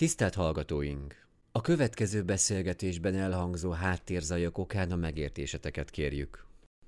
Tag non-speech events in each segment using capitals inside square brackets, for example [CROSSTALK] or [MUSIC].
Tisztelt hallgatóink! A következő beszélgetésben elhangzó háttérzajok okán a megértéseteket kérjük.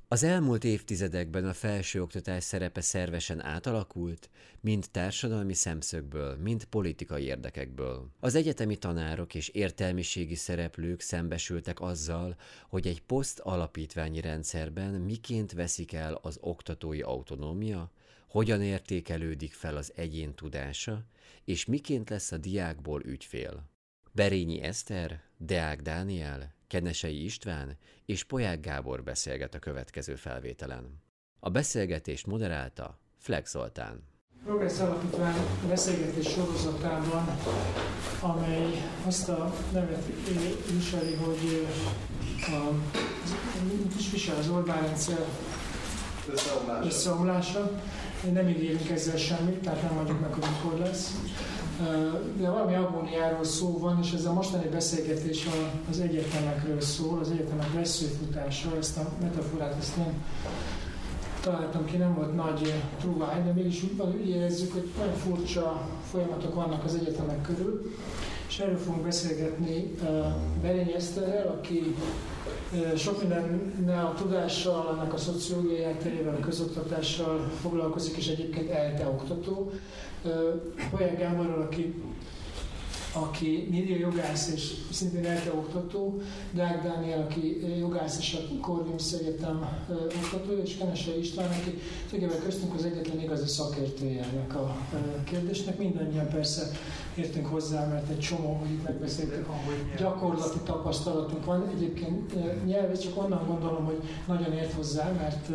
Az elmúlt évtizedekben a felsőoktatás szerepe szervesen átalakult, mind társadalmi szemszögből, mind politikai érdekekből. Az egyetemi tanárok és értelmiségi szereplők szembesültek azzal, hogy egy poszt alapítványi rendszerben miként veszik el az oktatói autonómia, hogyan értékelődik fel az egyén tudása, és miként lesz a diákból ügyfél. Berényi Eszter, Deák Dániel, Kenesei István és Poják Gábor beszélget a következő felvételen. A beszélgetést moderálta Flex Zoltán. Progressz Alapítvány beszélgetés sorozatában, amely azt a nevet viseli, hogy a, is visel az Orbán rendszer összeomlása. összeomlása. Nem ígérünk ezzel semmit, tehát nem mondjuk meg, hogy mikor lesz. De valami agóniáról szó van, és ez a mostani beszélgetés az egyetemekről szól, az egyetemek veszőfutása, ezt a metaforát ezt nem találtam ki, nem volt nagy truvány, de mégis úgy érezzük, hogy nagyon furcsa folyamatok vannak az egyetemek körül, és erről fogunk beszélgetni Berény Eszterrel, aki sok minden a tudással, annak a szociológiai hátterével, a közoktatással foglalkozik, és egyébként ELTE oktató. Olyan Gáborral, aki aki média jogász és szintén ELTE oktató, Dák Dániel, aki jogász és a Corvinus Egyetem oktató, és Kenese István, aki tulajdonképpen köztünk az egyetlen igazi szakértője ennek a kérdésnek. Mindannyian persze értünk hozzá, mert egy csomó, itt megbeszéltük, gyakorlati tapasztalatunk van. Egyébként nyelv, csak onnan gondolom, hogy nagyon ért hozzá, mert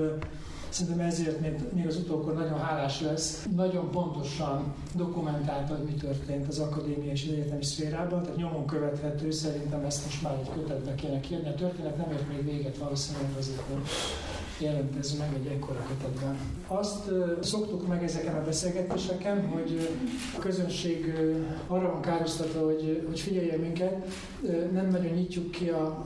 Szerintem ezért még, még az utókor nagyon hálás lesz. Nagyon pontosan dokumentálta, hogy mi történt az akadémia és az egyetemi szférában, tehát nyomon követhető, szerintem ezt most már egy kötetbe kéne kérni. A történet nem ért még véget valószínűleg azért, hogy jelent ez meg egy ekkora kötetben. Azt szoktuk meg ezeken a beszélgetéseken, hogy a közönség uh, arra van károsztatva, hogy, hogy figyelje minket, nem nagyon nyitjuk ki a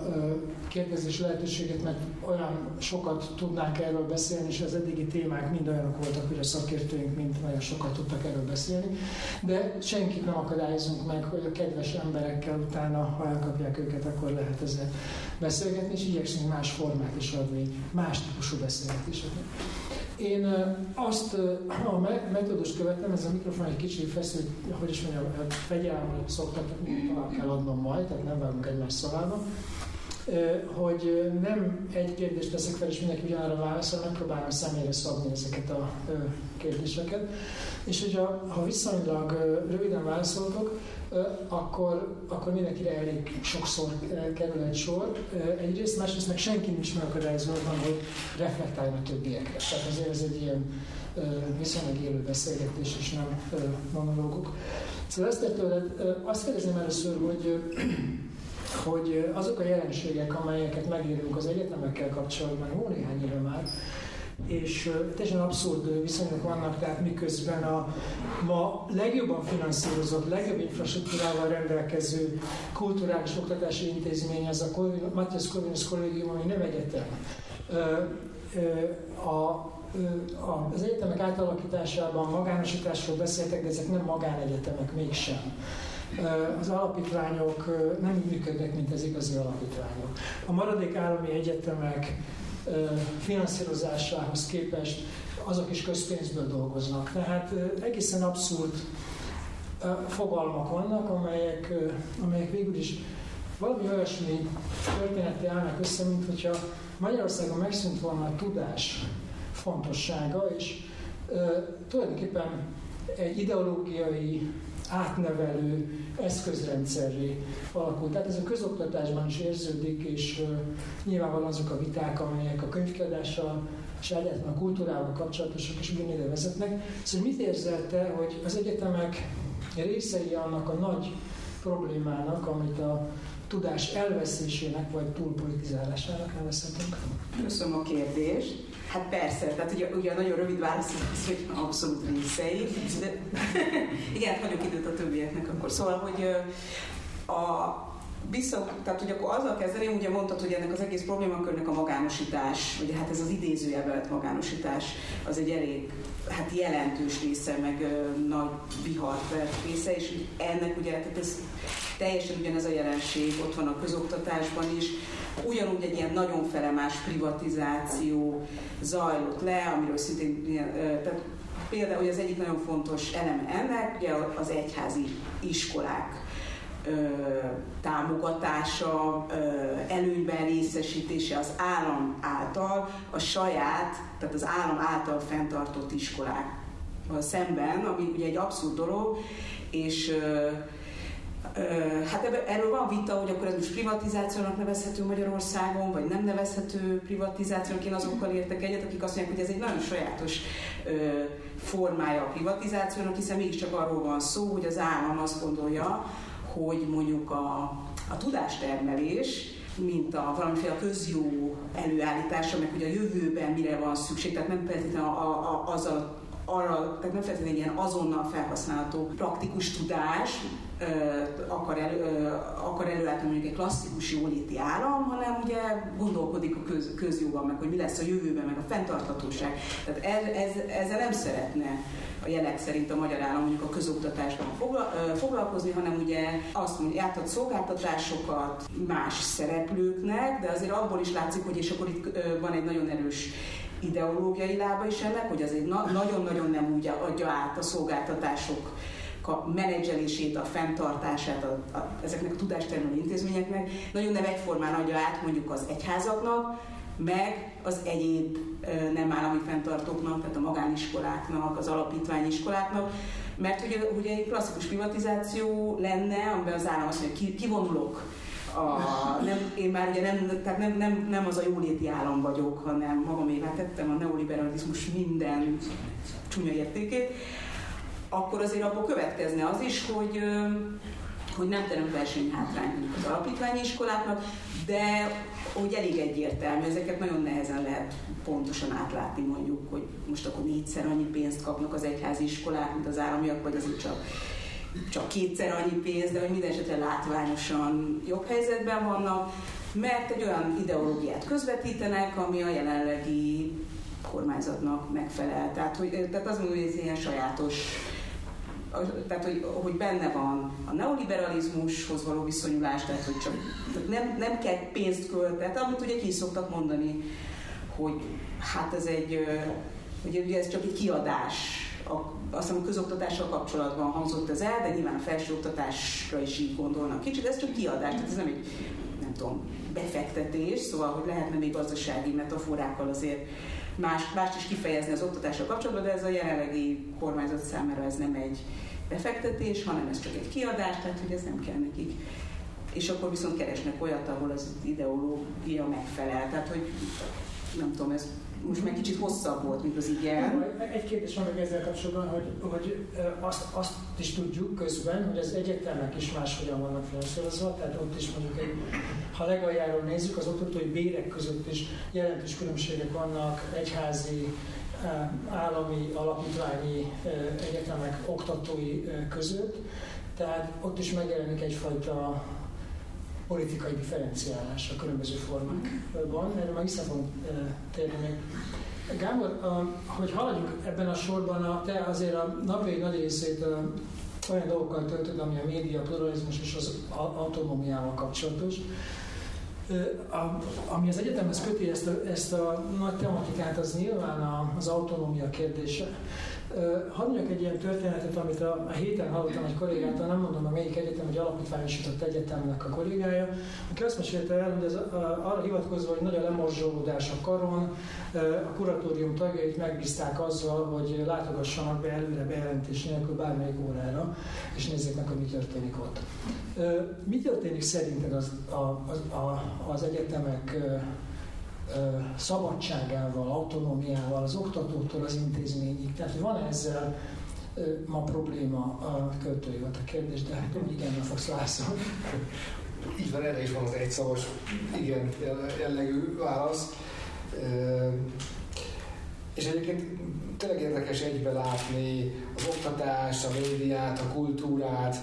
kérdezés lehetőséget, mert olyan sokat tudnánk erről beszélni, és az eddigi témák mind olyanok voltak, hogy a szakértőink mind nagyon sokat tudtak erről beszélni, de senkit nem akadályozunk meg, hogy a kedves emberekkel utána, ha elkapják őket, akkor lehet ezzel beszélgetni, és igyekszünk más formát is adni, más típusú beszélgetéseket. Én azt a metódust követtem, ez a mikrofon egy kicsi feszült, hogy is mondjam, fegyelmül szoktak, talán kell adnom majd, tehát nem vágunk egymás szavába hogy nem egy kérdést teszek fel, és mindenki ugyanarra válaszol, megpróbálom személyre szabni ezeket a kérdéseket. És hogyha ha viszonylag röviden válaszoltok, akkor, akkor mindenkire elég sokszor kerül egy sor. Egyrészt, másrészt meg senki nincs megakadályozva van, hogy reflektáljon a többiekre. Tehát azért ez egy ilyen viszonylag élő beszélgetés, és nem monológok. Szóval ezt tőled azt kérdezném először, hogy hogy azok a jelenségek, amelyeket megírunk az egyetemekkel kapcsolatban jó néhány éve már, és teljesen abszurd viszonyok vannak, tehát miközben a ma legjobban finanszírozott, legjobb infrastruktúrával rendelkező kulturális oktatási intézmény, az a Matthias Corvinus Kollégium, ami nem egyetem. A az egyetemek átalakításában magánosításról beszéltek, de ezek nem magánegyetemek mégsem az alapítványok nem működnek, mint az igazi alapítványok. A maradék állami egyetemek finanszírozásához képest azok is közpénzből dolgoznak. Tehát egészen abszurd fogalmak vannak, amelyek, amelyek végül is valami olyasmi történeti állnak össze, mint hogyha Magyarországon megszűnt volna a tudás fontossága, és tulajdonképpen egy ideológiai átnevelő eszközrendszerré alakult. Tehát ez a közoktatásban is érződik, és nyilvánvalóan azok a viták, amelyek a könyvkiadással és egyáltalán a kultúrával kapcsolatosak is ugyanide vezetnek. Szóval mit érzel te, hogy az egyetemek részei annak a nagy problémának, amit a tudás elveszésének vagy túlpolitizálásának nevezhetünk? Köszönöm a kérdést. Hát persze, tehát ugye, ugye a nagyon rövid válasz az, hogy abszolút részei, de [LAUGHS] igen, hagyok időt a többieknek akkor. Szóval, hogy a, vissza, tehát hogy akkor azzal kezdeném, ugye mondtad, hogy ennek az egész problémakörnek a magánosítás, ugye hát ez az idézőjelbelet magánosítás, az egy elég hát jelentős része, meg ö, nagy vihart része, és ennek ugye, tehát ez teljesen ugyanez a jelenség ott van a közoktatásban is, ugyanúgy egy ilyen nagyon felemás privatizáció zajlott le, amiről szintén ilyen, tehát például hogy az egyik nagyon fontos eleme ennek, ugye az egyházi iskolák támogatása, előnyben részesítése az állam által, a saját, tehát az állam által fenntartott iskolák szemben, ami ugye egy abszurd dolog, és Hát erről van vita, hogy akkor ez most privatizációnak nevezhető Magyarországon, vagy nem nevezhető privatizációnak. Én azokkal értek egyet, akik azt mondják, hogy ez egy nagyon sajátos formája a privatizációnak, hiszen mégiscsak arról van szó, hogy az állam azt gondolja, hogy mondjuk a, a tudástermelés, mint a valamiféle közjó előállítása, meg hogy a jövőben mire van szükség, tehát nem feltétlenül a, a, azzal arra, tehát nem feltétlenül ilyen azonnal felhasználható praktikus tudás, akar, elő, akar előállítani mondjuk egy klasszikus jóléti állam, hanem ugye gondolkodik a köz, közjogban, meg hogy mi lesz a jövőben, meg a fenntarthatóság. Tehát ez, ez, ezzel nem szeretne a jelek szerint a magyar állam mondjuk a közoktatásban foglalkozni, hanem ugye azt mondja, átad szolgáltatásokat más szereplőknek, de azért abból is látszik, hogy és akkor itt van egy nagyon erős ideológiai lába is ennek, hogy az egy na- nagyon-nagyon nem úgy adja át a szolgáltatások a menedzselését, a fenntartását a, a, ezeknek a tudástermelő intézményeknek. Nagyon nem egyformán adja át mondjuk az egyházaknak, meg az egyéb nem állami fenntartóknak, tehát a magániskoláknak, az alapítványiskoláknak, mert ugye, ugye egy klasszikus privatizáció lenne, amiben az állam azt mondja, kivonulok a, nem, én már ugye nem, tehát nem, nem, nem az a jóléti állam vagyok, hanem magamévá tettem a neoliberalizmus minden csúnya értékét, akkor azért abból következne az is, hogy, hogy nem teremt versenyhátrány az alapítványi iskoláknak, de hogy elég egyértelmű, ezeket nagyon nehezen lehet pontosan átlátni mondjuk, hogy most akkor négyszer annyi pénzt kapnak az egyházi iskolák, mint az államiak, vagy azért csak csak kétszer annyi pénz, de hogy minden esetre látványosan jobb helyzetben vannak, mert egy olyan ideológiát közvetítenek, ami a jelenlegi kormányzatnak megfelel. Tehát, hogy, tehát azt mondom, hogy ez ilyen sajátos tehát hogy, hogy benne van a neoliberalizmushoz való viszonyulás, tehát hogy csak tehát nem, nem kell pénzt költeni, amit ugye ki szoktak mondani, hogy hát ez egy, ugye, ugye ez csak egy kiadás, a, azt hiszem a közoktatással kapcsolatban hangzott ez el, de nyilván felsőoktatásra is így gondolnak kicsit, ez csak kiadás, tehát ez nem egy, nem tudom, befektetés, szóval, hogy lehetne még gazdasági metaforákkal azért más, mást is kifejezni az oktatással kapcsolatban, de ez a jelenlegi kormányzat számára ez nem egy befektetés, hanem ez csak egy kiadás, tehát hogy ez nem kell nekik. És akkor viszont keresnek olyat, ahol az ideológia megfelel. Tehát, hogy nem tudom, ez most meg kicsit hosszabb volt, mint az igen. Egy kérdés van meg ezzel kapcsolatban, hogy, hogy azt, azt is tudjuk közben, hogy az egyetemek is máshogyan vannak finanszírozva, tehát ott is mondjuk, egy, ha legaljáról nézzük, az oktatói bérek között is jelentős különbségek vannak egyházi, állami, alapítványi egyetemek oktatói között, tehát ott is megjelenik egyfajta politikai differenciálás a különböző formákban. Erről meg vissza fogunk térni még. Gábor, hogy haladjunk ebben a sorban, te azért a napjai nagy részét olyan dolgokkal töltöd, ami a média pluralizmus és az autonómiával kapcsolatos. A, ami az egyetemhez köti ezt a, ezt a nagy tematikát, az nyilván az autonómia kérdése. Hadd mondjak egy ilyen történetet, amit a, a héten hallottam egy kollégától, nem mondom, hogy melyik egyetem, hogy alapítványosított egyetemnek a kollégája, aki azt mesélte el, hogy ez arra hivatkozva, hogy nagy a lemorzsolódás a karon, a kuratórium tagjait megbízták azzal, hogy látogassanak be előre bejelentés nélkül bármelyik órára, és nézzék meg, hogy mi történik ott. Mi történik szerinted az, a, az, a, az egyetemek szabadságával, autonómiával, az oktatótól az intézményig. Tehát van ezzel ma probléma a költői volt a kérdés, de hát igen, nem fogsz válaszolni. Így van, erre is van az egyszavas igen jellegű válasz. És egyébként tényleg érdekes egybe látni az oktatást, a médiát, a kultúrát,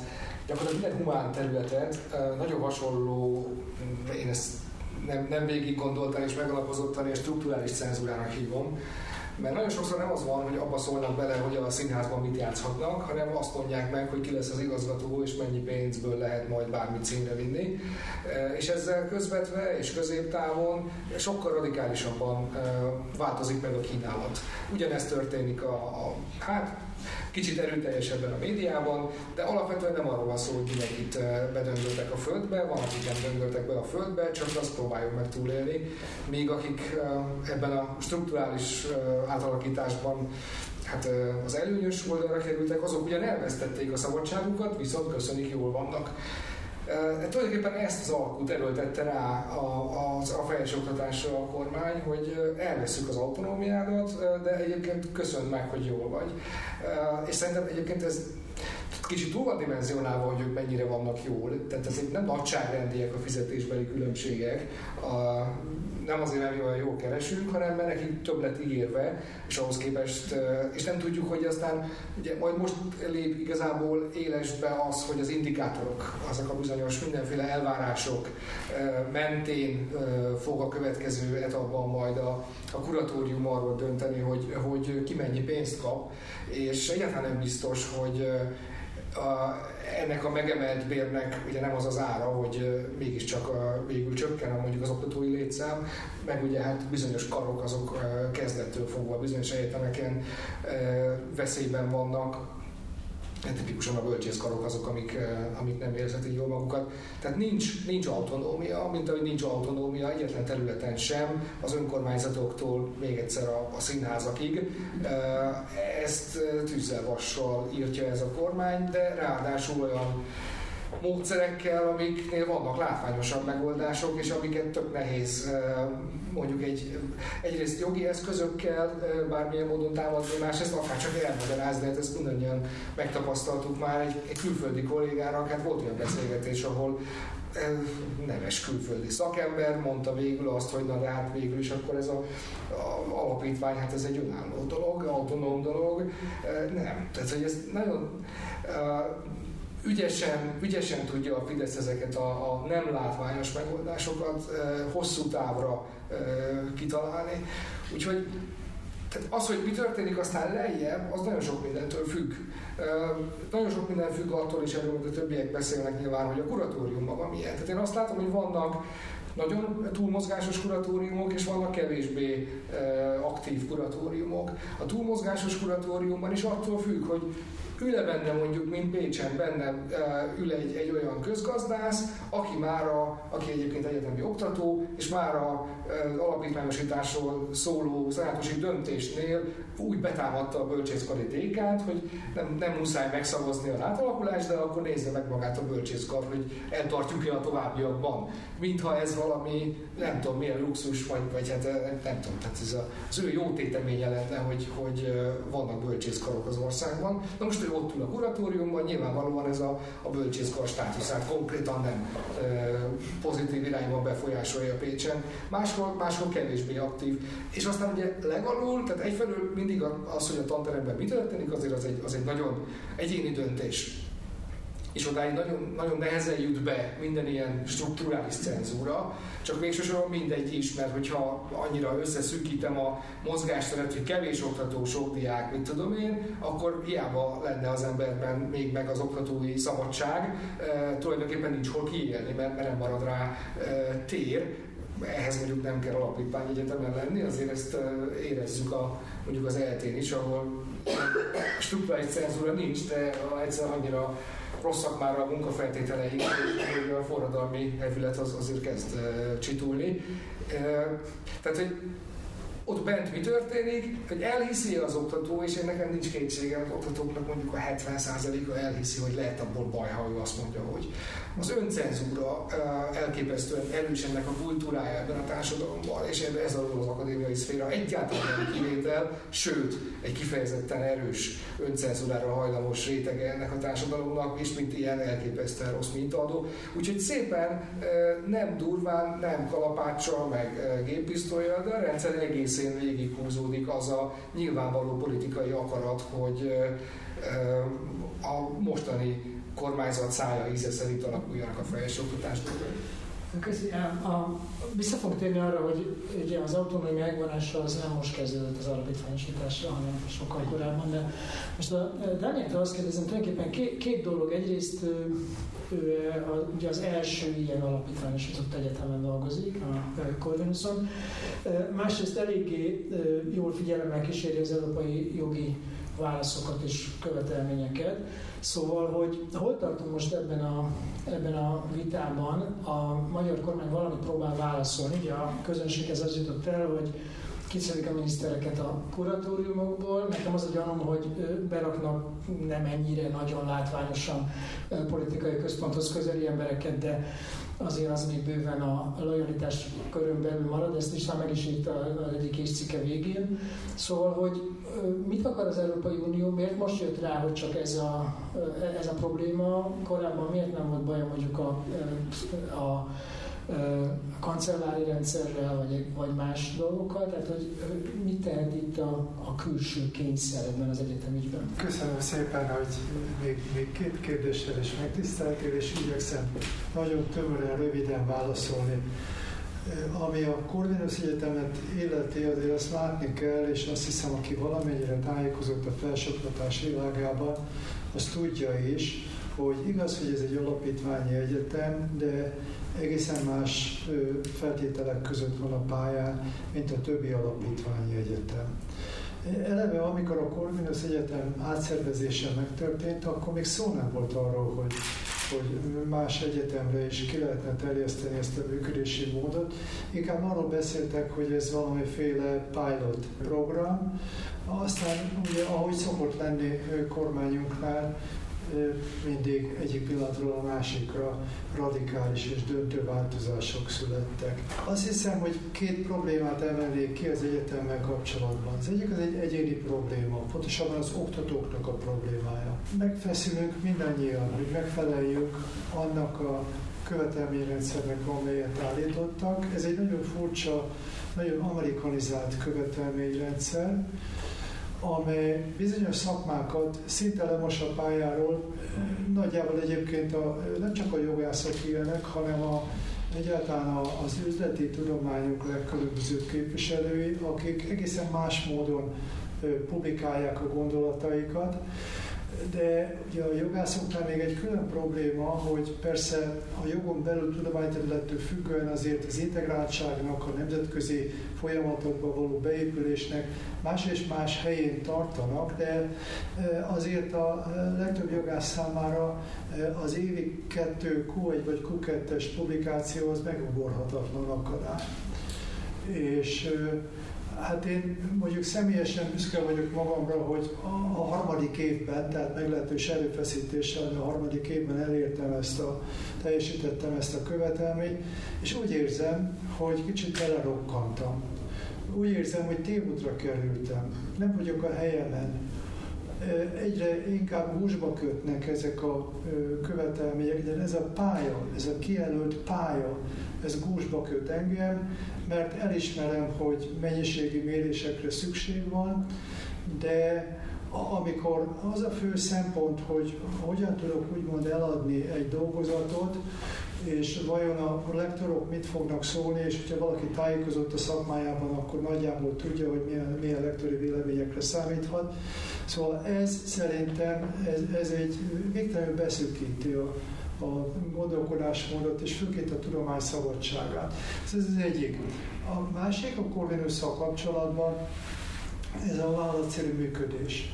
gyakorlatilag minden humán területet nagyon hasonló, én ezt nem, nem végig gondoltam és megalapozottan és strukturális cenzúrának hívom, mert nagyon sokszor nem az van, hogy abba szólnak bele, hogy a színházban mit játszhatnak, hanem azt mondják meg, hogy ki lesz az igazgató, és mennyi pénzből lehet majd bármit címre vinni. E, és ezzel közvetve és középtávon sokkal radikálisabban e, változik meg a kínálat. Ugyanezt történik a, a hát kicsit erőteljesebben a médiában, de alapvetően nem arról van szó, hogy mindenkit bedöngöltek a földbe, van, akik nem döngöltek be a földbe, csak azt próbáljuk meg túlélni, míg akik ebben a strukturális átalakításban hát az előnyös oldalra kerültek, azok ugyan elvesztették a szabadságukat, viszont köszönik, jól vannak. E, tulajdonképpen ezt az alkut erőltette rá a, a, a felsőoktatásra a kormány, hogy elveszük az autonómiádat, de egyébként köszön meg, hogy jól vagy. És szerintem egyébként ez kicsit túl van dimenzionálva, hogy ők mennyire vannak jól, tehát ezek nem nagyságrendiek a fizetésbeli különbségek, a, nem azért, mi olyan jól keresünk, hanem mert nekik több lett ígérve, és ahhoz képest, és nem tudjuk, hogy aztán ugye majd most lép igazából élesbe az, hogy az indikátorok, azok a bizonyos mindenféle elvárások mentén fog a következő etapban majd a, a kuratórium arról dönteni, hogy, hogy ki mennyi pénzt kap, és egyáltalán nem biztos, hogy a, ennek a megemelt bérnek ugye nem az az ára, hogy mégiscsak a, végül csökken a mondjuk az oktatói létszám, meg ugye hát bizonyos karok azok kezdettől fogva bizonyos egyetemeken veszélyben vannak, tipikusan a bölcsészkarok azok, amik, eh, amik nem érzetik jól magukat. Tehát nincs, nincs autonómia, mint ahogy nincs autonómia egyetlen területen sem, az önkormányzatoktól még egyszer a, a színházakig. Eh, ezt eh, tűzzel vassal írtja ez a kormány, de ráadásul olyan módszerekkel, amiknél vannak látványosabb megoldások, és amiket tök nehéz mondjuk egy, egyrészt jogi eszközökkel bármilyen módon támadni, másrészt akár csak elmagyarázni, hát ezt mindannyian megtapasztaltuk már egy, egy külföldi kollégának, hát volt olyan beszélgetés, ahol neves külföldi szakember mondta végül azt, hogy na de hát végül is akkor ez a, a alapítvány, hát ez egy önálló dolog, autonóm dolog. Nem, tehát hogy ez nagyon ügyesen, ügyesen tudja a Fidesz ezeket a, a nem látványos megoldásokat e, hosszú távra e, kitalálni. Úgyhogy tehát az, hogy mi történik aztán lejjebb, az nagyon sok mindentől függ. E, nagyon sok minden függ attól is, erről a többiek beszélnek nyilván, hogy a kuratórium maga milyen. Tehát én azt látom, hogy vannak nagyon túlmozgásos kuratóriumok, és vannak kevésbé e, aktív kuratóriumok. A túlmozgásos kuratóriumban is attól függ, hogy ül-e benne mondjuk, mint Pécsen benne ül egy, egy olyan közgazdász, aki már a, aki egyébként egyetemi oktató, és már a alapítványosításról szóló szenátusi döntésnél úgy betámadta a bölcsészkari dékát, hogy nem, nem muszáj megszavazni a átalakulást, de akkor nézze meg magát a bölcsészkar, hogy eltartjuk-e a továbbiakban. Mintha ez valami, nem tudom, milyen luxus, vagy, vagy hát nem tudom, tehát ez a, az ő jó téteménye lenne, hogy, hogy vannak bölcsészkarok az országban. Na most ő ott ül a kuratóriumban, nyilvánvalóan ez a, a bölcsészkar státuszát konkrétan nem e, pozitív irányban befolyásolja Pécsen, máshol, máshol kevésbé aktív. És aztán ugye legalul, tehát egyfelől mindig az, hogy a tanteremben mi történik, azért az egy, az egy nagyon egyéni döntés és odáig nagyon, nagyon nehezen jut be minden ilyen strukturális cenzúra, csak végsősorban mindegy is, mert hogyha annyira összeszűkítem a mozgásteret, hogy kevés oktató, sok diák, mit tudom én, akkor hiába lenne az emberben még meg az oktatói szabadság, e, tulajdonképpen nincs hol kiélni, mert, nem marad rá e, tér, ehhez mondjuk nem kell alapítványegyetemen lenni, azért ezt érezzük a, mondjuk az eltén is, ahol struktúrális cenzúra nincs, de egyszer annyira rosszak már a munkafeltételeik, hogy a forradalmi hevület az azért kezd csitulni. Tehát, hogy ott bent mi történik, hogy elhiszi az oktató, és én nekem nincs kétségem, az oktatóknak mondjuk a 70%-a elhiszi, hogy lehet abból baj, ha ő azt mondja, hogy az öncenzúra elképesztően erős ennek a kultúrája ebben a társadalomban, és ez az akadémiai szféra egyáltalán nem kivétel, sőt, egy kifejezetten erős öncenzúrára hajlamos rétege ennek a társadalomnak, és mint ilyen elképesztően rossz mintaadó. Úgyhogy szépen nem durván, nem kalapáccsal, meg géppisztolyjal, de a rendszer egészén végighúzódik az a nyilvánvaló politikai akarat, hogy a mostani kormányzat szája íze szerint alakuljanak a felsőoktatás dolgai. Köszi. A, vissza fog térni arra, hogy ugye az autonómia megvonása az nem most kezdődött az alapítványosításra, hanem sokkal korábban, de most a Dánieltől azt kérdezem, tulajdonképpen két, két dolog. Egyrészt ő, ő a, ugye az első ilyen alapítványosított egyetemen dolgozik, a Corvinuson. Másrészt eléggé jól figyelemmel kíséri az európai jogi válaszokat és követelményeket. Szóval, hogy hol tartunk most ebben a, ebben a vitában, a magyar kormány valamit próbál válaszolni. Ugye a közönséghez az jutott el, hogy kiszedik a minisztereket a kuratóriumokból. Nekem az a gyanom, hogy beraknak nem ennyire nagyon látványosan politikai központhoz közeli embereket, de azért az még bőven a lojalitás körön belül marad, ezt is meg is írt az egyik cikke végén. Szóval, hogy mit akar az Európai Unió, miért most jött rá, hogy csak ez a, ez a probléma, korábban miért nem volt baj mondjuk a, a a kancellári rendszerrel, vagy, vagy más dolgokkal, tehát hogy mit tehet itt a, a külső kényszer ebben az egyetemügyben? Köszönöm szépen, hogy még, még két kérdéssel is megtiszteltél, és igyekszem nagyon tömören, röviden válaszolni. Ami a Corvinus Egyetemet illeti, azért azt látni kell, és azt hiszem, aki valamennyire tájékozott a felsőoktatás világában, az tudja is, hogy igaz, hogy ez egy alapítványi egyetem, de egészen más feltételek között van a pályán, mint a többi alapítványi egyetem. Eleve, amikor a Corvinus Egyetem átszervezése megtörtént, akkor még szó nem volt arról, hogy, hogy más egyetemre is ki lehetne terjeszteni ezt a működési módot. Inkább arról beszéltek, hogy ez valamiféle pilot program. Aztán ugye, ahogy szokott lenni kormányunknál, mindig egyik pillanatról a másikra radikális és döntő változások születtek. Azt hiszem, hogy két problémát emelnék ki az egyetemmel kapcsolatban. Az egyik az egy egyéni probléma, pontosabban az oktatóknak a problémája. Megfeszülünk mindannyian, hogy megfeleljünk annak a követelményrendszernek, amelyet állítottak. Ez egy nagyon furcsa, nagyon amerikanizált követelményrendszer, amely bizonyos szakmákat szinte lemos a pályáról, nagyjából egyébként a, nem csak a jogászok ilyenek, hanem a, egyáltalán az üzleti tudományok legkülönbözőbb képviselői, akik egészen más módon publikálják a gondolataikat, de ugye a jogászoknál még egy külön probléma, hogy persze a jogon belül tudományterülettől függően azért az integráltságnak, a nemzetközi folyamatokba való beépülésnek más és más helyén tartanak, de e, azért a legtöbb jogász számára e, az évi kettő Q1 vagy Q2-es publikáció az megugorhatatlan akadály. És e, Hát én mondjuk személyesen büszke vagyok magamra, hogy a, harmadik évben, tehát meglehetős erőfeszítéssel, a harmadik évben elértem ezt a, teljesítettem ezt a követelményt, és úgy érzem, hogy kicsit belerokkantam. Úgy érzem, hogy tévútra kerültem. Nem vagyok a helyemen. Egyre inkább húsba kötnek ezek a követelmények, de ez a pálya, ez a kijelölt pálya, ez gúzsba köt engem, mert elismerem, hogy mennyiségi mérésekre szükség van, de amikor az a fő szempont, hogy hogyan tudok úgymond eladni egy dolgozatot, és vajon a lektorok mit fognak szólni, és hogyha valaki tájékozott a szakmájában, akkor nagyjából tudja, hogy milyen, milyen lektori véleményekre számíthat. Szóval ez szerintem, ez, ez egy végtelenül beszűkíti a, a gondolkodásmódot, és főként a tudomány szabadságát. Ez az egyik. A másik a Corvinusszal kapcsolatban ez a vállalatszerű működés.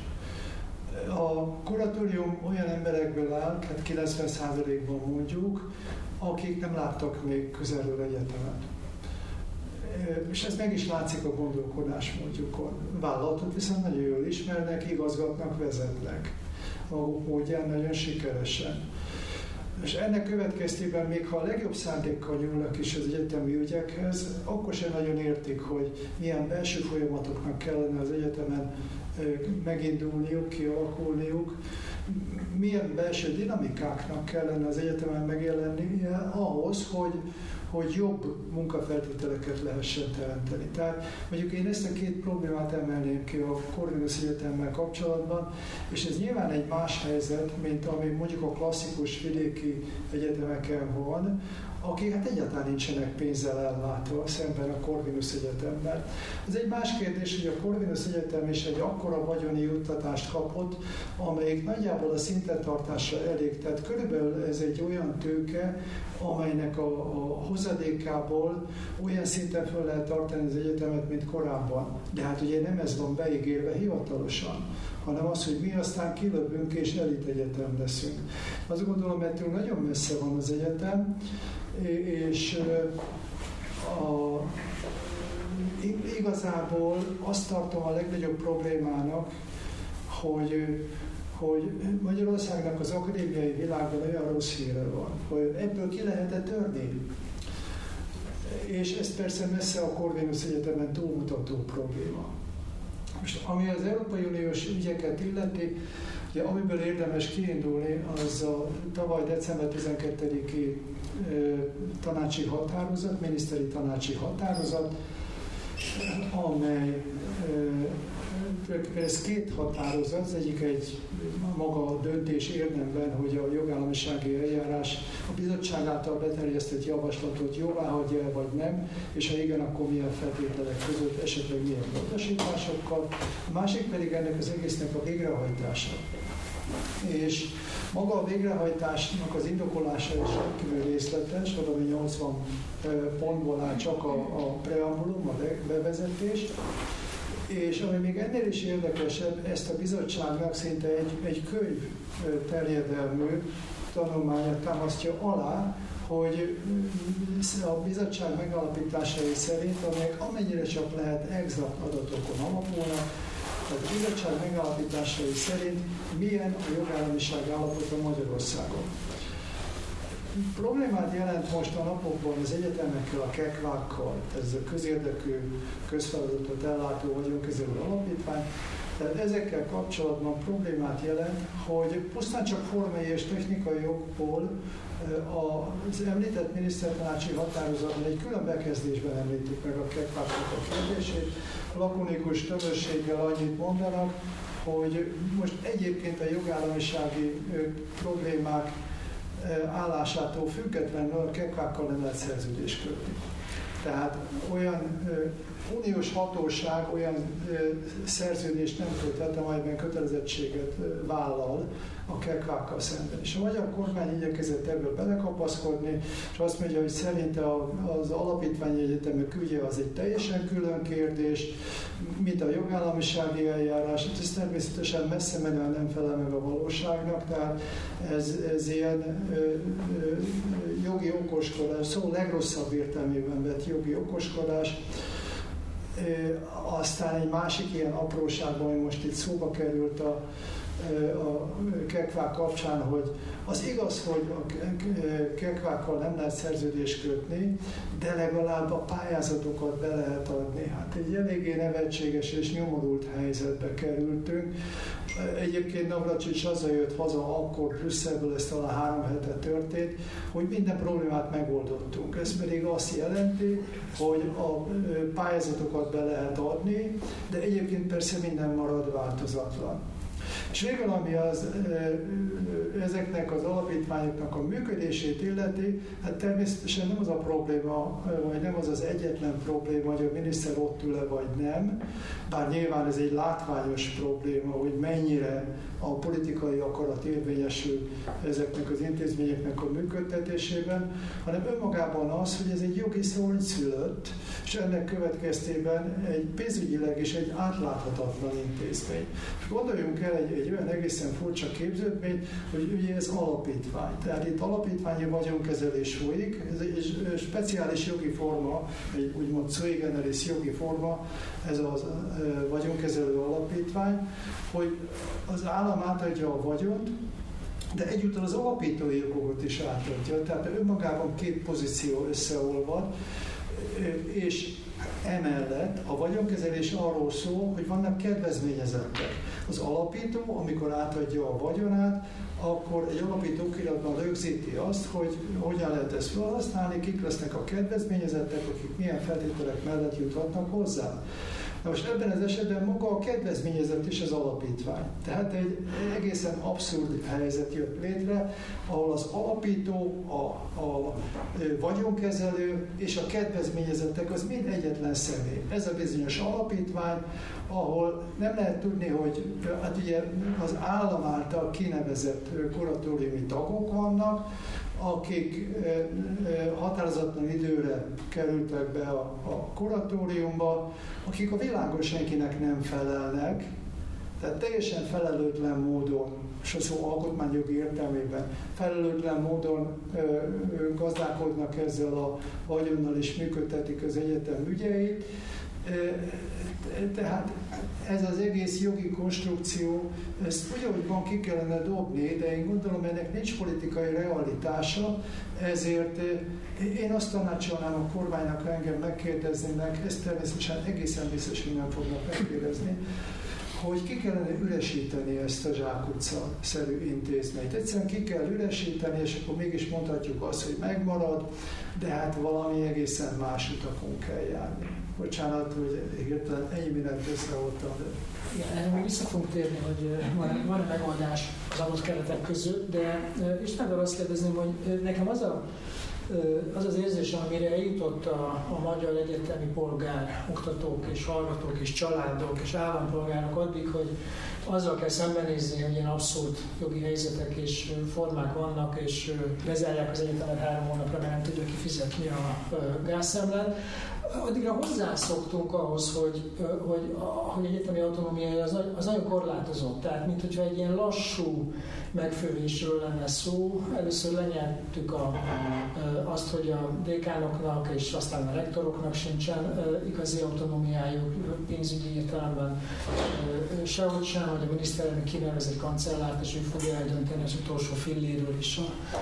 A kuratórium olyan emberekből áll, hát 90%-ban mondjuk, akik nem láttak még közelről egyetemet. És ez meg is látszik a gondolkodásmódjukon. Vállalatot viszont nagyon jól ismernek, igazgatnak, vezetnek. A módján nagyon sikeresen. És ennek következtében, még ha a legjobb szándékkal nyúlnak is az egyetemi ügyekhez, akkor sem nagyon értik, hogy milyen belső folyamatoknak kellene az egyetemen megindulniuk, kialakulniuk, milyen belső dinamikáknak kellene az egyetemen megjelennie ahhoz, hogy, hogy jobb munkafeltételeket lehessen teremteni. Tehát mondjuk én ezt a két problémát emelném ki a Corvinus Egyetemmel kapcsolatban, és ez nyilván egy más helyzet, mint ami mondjuk a klasszikus vidéki egyetemeken van, akik hát egyáltalán nincsenek pénzzel ellátva szemben a Corvinus Egyetemmel. Ez egy más kérdés, hogy a Corvinus Egyetem is egy akkora vagyoni juttatást kapott, amelyik nagyjából a szintetartásra elég. Tehát körülbelül ez egy olyan tőke, amelynek a, a hozadékából olyan szinten föl lehet tartani az egyetemet, mint korábban. De hát ugye nem ez van beígérve hivatalosan, hanem az, hogy mi aztán kilövünk és elit egyetem leszünk. Azt gondolom, mert nagyon messze van az egyetem, és a, igazából azt tartom a legnagyobb problémának, hogy, hogy Magyarországnak az akadémiai világban olyan rossz híre van, hogy ebből ki lehetett törni. És ez persze messze a Corvinus Egyetemen túlmutató probléma. Most ami az Európai Uniós ügyeket illeti, ugye, amiből érdemes kiindulni, az a tavaly december 12-i tanácsi határozat, miniszteri tanácsi határozat, amely ez két határozat, az egyik egy maga a döntés érdemben, hogy a jogállamisági eljárás a bizottság által beterjesztett javaslatot jóvá hagyja el, vagy nem, és ha igen, akkor milyen feltételek között, esetleg milyen módosításokkal. A másik pedig ennek az egésznek a végrehajtása. És maga a végrehajtásnak az indokolása is rendkívül részletes, valami 80 pontból áll csak a, a preambulum, a bevezetés, és ami még ennél is érdekesebb, ezt a bizottságnak szinte egy, egy könyv terjedelmű tanulmánya támasztja alá, hogy a bizottság megalapításai szerint, amelyek amennyire csak lehet exakt adatokon alapulnak, tehát a bizottság megállapításai szerint milyen a jogállamiság állapota Magyarországon. Problémát jelent most a napokban az egyetemekkel, a kekvákkal, ez a közérdekű közfeladatot ellátó vagyonkezelő alapítvány, tehát ezekkel kapcsolatban problémát jelent, hogy pusztán csak formai és technikai jogból az említett minisztertanácsi határozatban egy külön bekezdésben említik meg a kekváknak a kérdését, lakonikus többséggel annyit mondanak, hogy most egyébként a jogállamisági problémák állásától függetlenül a kekvákkal nem lehet szerződést kötni. Tehát olyan uniós hatóság olyan szerződést nem köthet, amelyben kötelezettséget vállal a kekvákkal szemben. És a magyar kormány igyekezett ebből belekapaszkodni, és azt mondja, hogy szerinte az alapítványi egyetemek ügye az egy teljesen külön kérdés, mint a jogállamisági eljárás, ez természetesen messze menően nem felel meg a valóságnak, tehát ez, ez ilyen ö, ö, jogi okoskodás, szó legrosszabb értelmében vett jogi okoskodás, aztán egy másik ilyen apróságban, ami most itt szóba került a, a kekvák kapcsán, hogy az igaz, hogy a kekvákkal nem lehet szerződést kötni, de legalább a pályázatokat be lehet adni. Hát egy eléggé nevetséges és nyomorult helyzetbe kerültünk. Egyébként Navracsics jött haza, akkor Brüsszelből ezt talán három hete történt, hogy minden problémát megoldottunk. Ez pedig azt jelenti, hogy a pályázatokat be lehet adni, de egyébként persze minden marad változatlan. És végül, ami az, ezeknek az alapítványoknak a működését illeti, hát természetesen nem az a probléma, vagy nem az az egyetlen probléma, hogy a miniszter ott ül-e vagy nem, bár nyilván ez egy látványos probléma, hogy mennyire a politikai akarat érvényesül ezeknek az intézményeknek a működtetésében, hanem önmagában az, hogy ez egy jogi szó szülött, és ennek következtében egy pénzügyileg is egy átláthatatlan intézmény. És gondoljunk el egy, egy olyan egészen furcsa képződményt, hogy ugye ez alapítvány. Tehát itt alapítványi vagyonkezelés folyik, ez egy speciális jogi forma, egy úgymond sui generis jogi forma, ez a vagyonkezelő alapítvány, hogy az állam átadja a vagyont, de egyúttal az alapítói jogokat is átadja. Tehát önmagában két pozíció összeolvad, és emellett a vagyonkezelés arról szól, hogy vannak kedvezményezettek. Az alapító, amikor átadja a vagyonát, akkor egy alapító okiratban rögzíti azt, hogy hogyan lehet ezt felhasználni, kik lesznek a kedvezményezettek, akik milyen feltételek mellett juthatnak hozzá. Na most ebben az esetben maga a kedvezményezett is az alapítvány. Tehát egy egészen abszurd helyzet jött létre, ahol az alapító, a, a vagyonkezelő és a kedvezményezettek az mind egyetlen személy. Ez a bizonyos alapítvány, ahol nem lehet tudni, hogy hát ugye az állam által kinevezett kuratóriumi tagok vannak, akik határozatlan időre kerültek be a, a kuratóriumba, akik a világon senkinek nem felelnek, tehát teljesen felelőtlen módon, és a szó alkotmányjogi értelmében felelőtlen módon ö, ö, gazdálkodnak ezzel a vagyonnal és működtetik az egyetem ügyeit. Tehát ez az egész jogi konstrukció, ezt ugyanúgy van ki kellene dobni, de én gondolom ennek nincs politikai realitása, ezért eh, én azt tanácsolnám a kormánynak, engem megkérdeznének, ezt természetesen egészen biztos, hogy nem fognak megkérdezni, hogy ki kellene üresíteni ezt a zsákutca-szerű intézményt. Egyszerűen ki kell üresíteni, és akkor mégis mondhatjuk azt, hogy megmarad, de hát valami egészen más utakon kell járni. Bocsánat, hogy hirtelen ennyi mindent összehoztam, de... Igen, erre még vissza fogunk térni, hogy van, van megoldás az adott keretek között, de Istenből azt kérdezném, hogy nekem az a az az érzésem, amire eljutott a, a magyar egyetemi polgár, oktatók és hallgatók és családok és állampolgárok addig, hogy azzal kell szembenézni, hogy ilyen abszurd jogi helyzetek és formák vannak, és bezárják az egyetemet három hónapra, mert nem tudja kifizetni a gázszemlet, addigra hozzászoktunk ahhoz, hogy, hogy, hogy egyetemi autonómia az, az nagyon korlátozott. Tehát, mint hogyha egy ilyen lassú megfővésről lenne szó. Először lenyeltük a, azt, hogy a dékánoknak és aztán a rektoroknak sincsen igazi autonómiájuk pénzügyi értelemben sehogy sem, hogy a miniszterelnök kinevezett egy kancellárt, és ő fogja eldönteni az utolsó filléről is a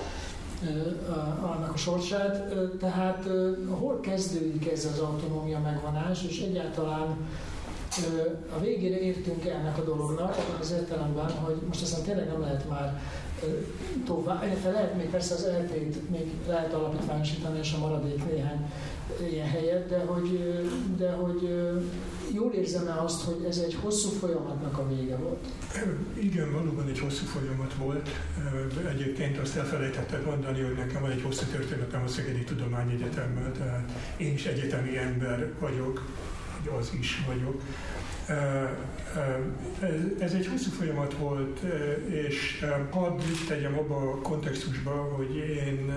annak a sorsát. Tehát hol kezdődik ez az autonómia megvonás, és egyáltalán a végére értünk ennek a dolognak, az értelemben, hogy most aztán tényleg nem lehet már tovább, illetve lehet még persze az eltét még lehet alapítványosítani, és a maradék néhány ilyen helyet, de hogy, de hogy jól érzem-e azt, hogy ez egy hosszú folyamatnak a vége volt? Igen, valóban egy hosszú folyamat volt. Egyébként azt elfelejtetted mondani, hogy nekem van egy hosszú történetem a Szegedi Tudományegyetemmel, tehát én is egyetemi ember vagyok, az is vagyok. Ez egy hosszú folyamat volt, és hadd tegyem abba a kontextusba, hogy én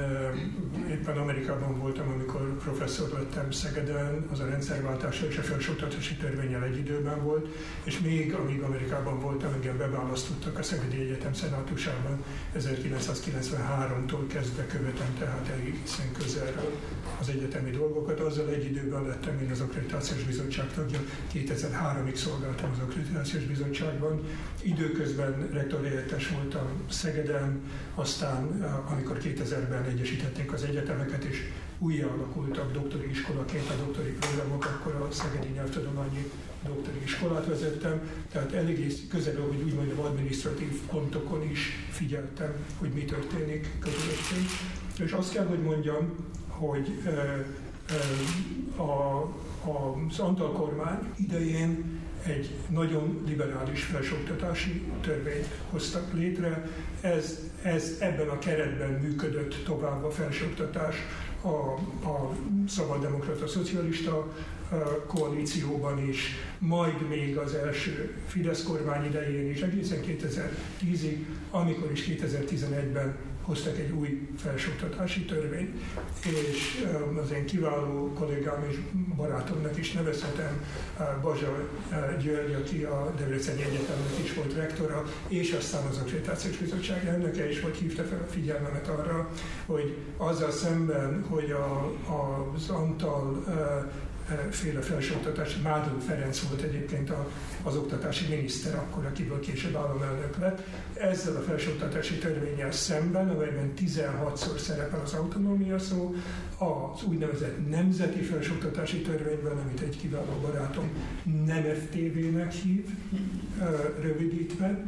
éppen Amerikában voltam, amikor professzor lettem Szegeden, az a rendszerváltása és a felsőoktatási törvényel egy időben volt, és még amíg Amerikában voltam, engem beválasztottak a Szegedi Egyetem szenátusában 1993-tól kezdve követem, tehát egészen közelről az egyetemi dolgokat. Azzal egy időben lettem én az Akkreditációs Bizottság tagja, 2003-ig szolgáltam az Akkreditációs Bizottságban. Időközben rektor voltam Szegeden, aztán amikor 2000-ben egyesítették az egyetemeket, és újra alakultak doktori iskolaként a doktori programok, akkor a Szegedi Nyelvtudományi doktori iskolát vezettem, tehát eléggé közel, hogy úgy mondjam, administratív pontokon is figyeltem, hogy mi történik körülöttünk. És azt kell, hogy mondjam, hogy a, az Antal kormány idején egy nagyon liberális felsőoktatási törvényt hoztak létre. Ez, ez ebben a keretben működött tovább a felsőoktatás a, a szabaddemokrata szocialista koalícióban is, majd még az első Fidesz kormány idején is, egészen 2010-ig, amikor is 2011-ben hoztak egy új felsőoktatási törvényt, és um, az én kiváló kollégám és barátomnak is nevezhetem, uh, Bazsa uh, György, aki a Debreceni Egyetemnek is volt rektora, és aztán az Akkreditációs Bizottság elnöke is, hogy hívta fel a figyelmemet arra, hogy azzal szemben, hogy a, az Antal uh, féle felsőoktatás. Mádon Ferenc volt egyébként az oktatási miniszter, akkor, akiből később államelnök lett. Ezzel a felsőoktatási törvényel szemben, amelyben 16-szor szerepel az autonómia szó, az úgynevezett nemzeti felsőoktatási törvényben, amit egy kiváló barátom nem FTV-nek hív, rövidítve,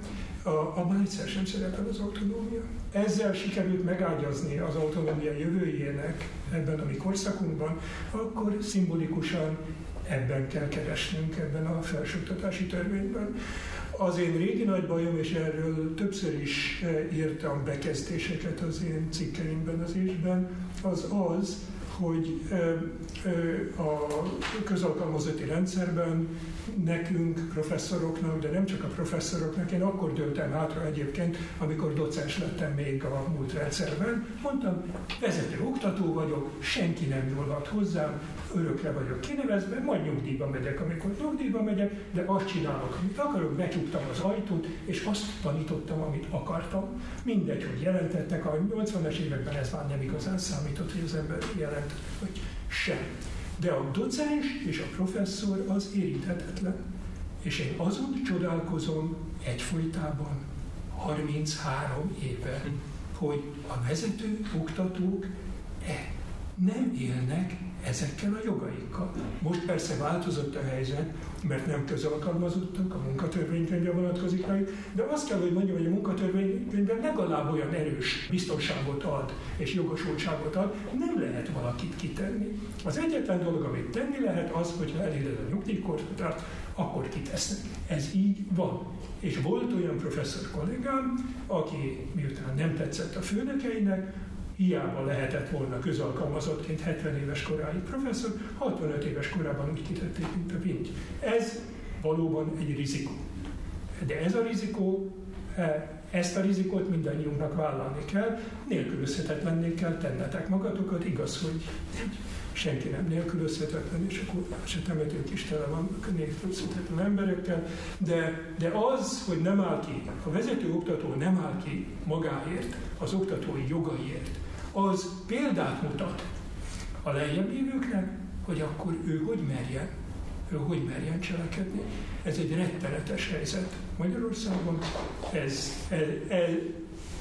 a, abban egyszer sem szerepel az autonómia. Ezzel sikerült megágyazni az autonómia jövőjének ebben a mi korszakunkban, akkor szimbolikusan ebben kell keresnünk, ebben a felsőoktatási törvényben. Az én régi nagy bajom, és erről többször is eh, írtam bekezdéseket az én cikkeimben az ésben, az az, hogy a közalkalmazotti rendszerben nekünk, professzoroknak, de nem csak a professzoroknak, én akkor döltem hátra egyébként, amikor docens lettem még a múlt rendszerben, mondtam, vezető oktató vagyok, senki nem nyúlhat hozzám, örökre vagyok kinevezve, majd nyugdíjba megyek, amikor nyugdíjba megyek, de azt csinálok, amit akarok, becsuktam az ajtót, és azt tanítottam, amit akartam. Mindegy, hogy jelentettek, a 80-es években ez már nem igazán számított, hogy az ember jelent, vagy sem. De a docens és a professzor az érinthetetlen. És én azon csodálkozom egyfolytában 33 éve, hogy a vezető oktatók e nem élnek ezekkel a jogaikkal. Most persze változott a helyzet, mert nem közalkalmazottak, a munkatörvénykönyvre vonatkozik rájuk, de azt kell, hogy mondjam, hogy a munkatörvénykönyvben legalább olyan erős biztonságot ad és jogosultságot ad, nem lehet valakit kitenni. Az egyetlen dolog, amit tenni lehet, az, hogyha eléred a nyugdíjkorhatárt, akkor kitesznek. Ez így van. És volt olyan professzor kollégám, aki miután nem tetszett a főnökeinek, hiába lehetett volna közalkalmazottként 70 éves koráig professzor, 65 éves korában úgy kitették, mint a vinty. Ez valóban egy rizikó. De ez a rizikó, e, ezt a rizikót mindannyiunknak vállalni kell, nélkülözhetetlenné kell tennetek magatokat, igaz, hogy senki nem nélkülözhetetlen, és akkor se temetők is tele van nélkülözhetetlen emberekkel, de, de az, hogy nem áll ki, a vezető oktató nem áll ki magáért, az oktatói jogaiért, az példát mutat a lejjebb hogy akkor ő hogy merjen, ő hogy merjen cselekedni. Ez egy rettenetes helyzet Magyarországon, ez, ez, ez,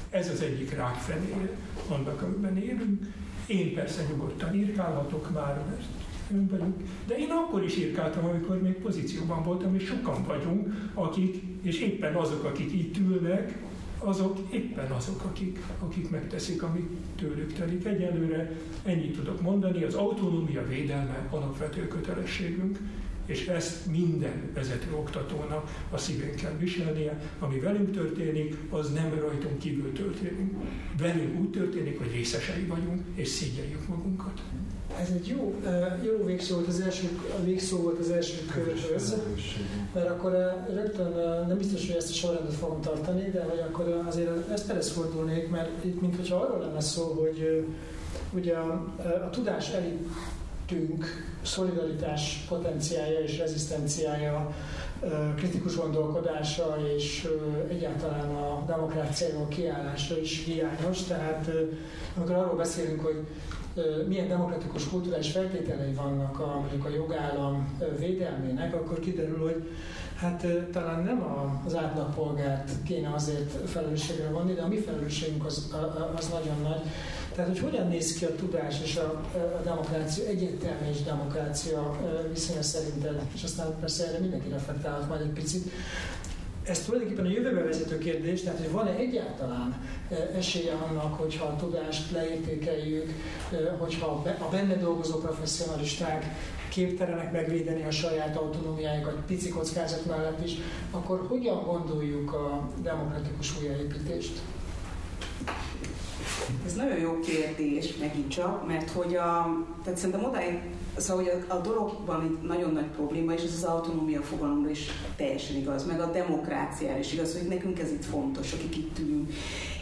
ez az egyik rákfenéje annak, amiben élünk. Én persze nyugodtan írkálhatok már, mert ön vagyunk, de én akkor is írkáltam, amikor még pozícióban voltam, és sokan vagyunk, akik, és éppen azok, akik itt ülnek, azok éppen azok, akik, akik megteszik, amit tőlük telik. Egyelőre ennyit tudok mondani, az autonómia védelme alapvető kötelességünk, és ezt minden vezető oktatónak a szívén kell viselnie. Ami velünk történik, az nem rajtunk kívül történik. Velünk úgy történik, hogy részesei vagyunk, és szégyeljük magunkat. Ez egy jó, jó végszó volt az első, a végszó volt az első körhöz, mert akkor rögtön nem biztos, hogy ezt a sorrendet fogom tartani, de hogy akkor azért ezt fordulnék, mert itt mintha arról lenne szó, hogy ugye a, a tudás elitünk szolidaritás potenciája és rezisztenciája, kritikus gondolkodása és egyáltalán a demokráciáról kiállása is hiányos. Tehát amikor arról beszélünk, hogy milyen demokratikus kulturális feltételei vannak a, mondjuk a jogállam védelmének, akkor kiderül, hogy hát talán nem az átlagpolgárt kéne azért felelősségre vonni, de a mi felelősségünk az, az nagyon nagy. Tehát, hogy hogyan néz ki a tudás és a, a demokrácia, egyértelmű és demokrácia viszonya szerinted, és aztán persze erre mindenki reflektálhat majd egy picit, ez tulajdonképpen a jövőbe vezető kérdés, tehát hogy van-e egyáltalán esélye annak, hogyha a tudást leértékeljük, hogyha a benne dolgozó professzionalisták képtelenek megvédeni a saját autonómiájukat pici kockázat mellett is, akkor hogyan gondoljuk a demokratikus újjáépítést? Ez nagyon jó kérdés megint csak, mert hogy a, tehát szerintem odáig Szóval hogy a, a dologban egy nagyon nagy probléma, és ez az autonómia fogalomra is teljesen igaz, meg a demokráciára is igaz, hogy nekünk ez itt fontos, akik itt ülünk.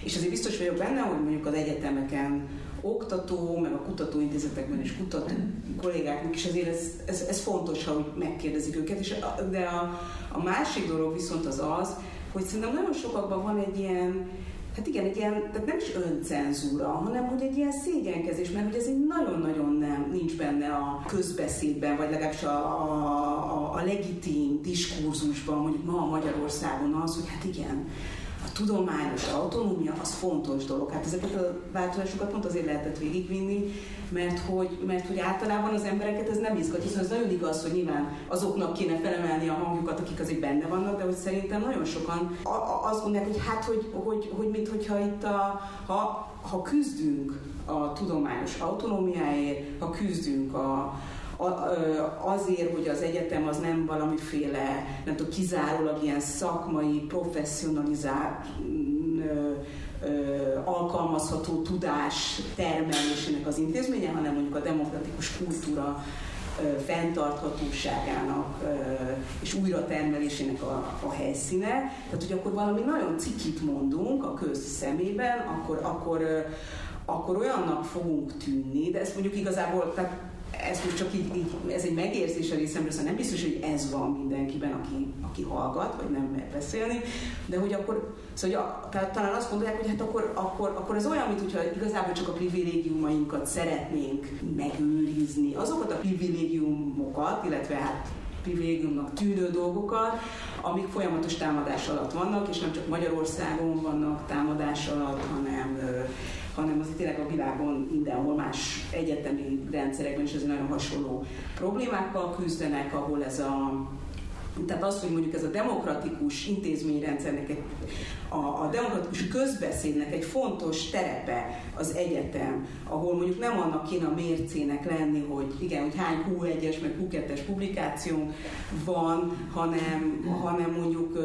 És azért biztos vagyok benne, hogy mondjuk az egyetemeken oktató, meg a kutatóintézetekben is kutató kollégáknak is azért ez, ez, ez fontos, ha megkérdezik őket. És a, de a, a másik dolog viszont az az, hogy szerintem nagyon sokakban van egy ilyen hát igen, egy ilyen, tehát nem is öncenzúra, hanem hogy egy ilyen szégyenkezés, mert hogy ez egy nagyon-nagyon nem, nincs benne a közbeszédben, vagy legalábbis a, a, a, a legitim diskurzusban, mondjuk ma Magyarországon az, hogy hát igen, a tudományos autonómia az fontos dolog. Hát ezeket a változásokat pont azért lehetett végigvinni, mert hogy, mert hogy általában az embereket ez nem izgat, hiszen ez nagyon igaz, hogy nyilván azoknak kéne felemelni a hangjukat, akik azért benne vannak, de hogy szerintem nagyon sokan azt gondolják, hogy hát, hogy, hogy, hogy mint hogyha itt a, ha, ha küzdünk a tudományos autonómiáért, ha küzdünk a, azért, hogy az egyetem az nem valamiféle, nem tudom, kizárólag ilyen szakmai, professzionalizált, alkalmazható tudás termelésének az intézménye, hanem mondjuk a demokratikus kultúra fenntarthatóságának és újratermelésének a, a helyszíne. Tehát, hogy akkor valami nagyon cikit mondunk a köz szemében, akkor, akkor, akkor olyannak fogunk tűnni, de ezt mondjuk igazából, tehát ez most csak így, így, ez egy megérzés a részemről, szóval nem biztos, hogy ez van mindenkiben, aki, aki hallgat, vagy nem mer beszélni, de hogy akkor, szóval hogy a, talán azt gondolják, hogy hát akkor, akkor, akkor ez olyan, mintha igazából csak a privilégiumainkat szeretnénk megőrizni, azokat a privilégiumokat, illetve hát privilégiumnak tűnő dolgokat, amik folyamatos támadás alatt vannak, és nem csak Magyarországon vannak támadás alatt, hanem hanem az tényleg a világon mindenhol más egyetemi rendszerekben is azért nagyon hasonló problémákkal küzdenek, ahol ez a tehát az, hogy mondjuk ez a demokratikus intézményrendszernek, a, a demokratikus közbeszédnek egy fontos terepe az egyetem, ahol mondjuk nem annak kéne a mércének lenni, hogy igen, hogy hány Q1-es meg Q2-es publikáció van, hanem, hanem mondjuk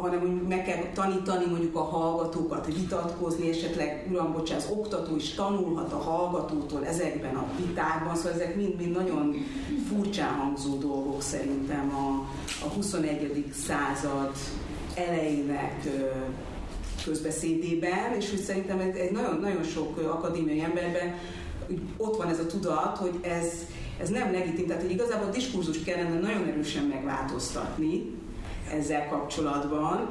hanem mondjuk meg kell tanítani mondjuk a hallgatókat vitatkozni, esetleg, uram, bocsánat, az oktató is tanulhat a hallgatótól ezekben a vitákban, szóval ezek mind-mind nagyon furcsán hangzó dolgok szerintem a, a 21. század elejének közbeszédében, és hogy szerintem egy nagyon, nagyon sok akadémiai emberben ott van ez a tudat, hogy ez, ez nem legitim, tehát hogy igazából a diskurzust kellene nagyon erősen megváltoztatni, ezzel kapcsolatban.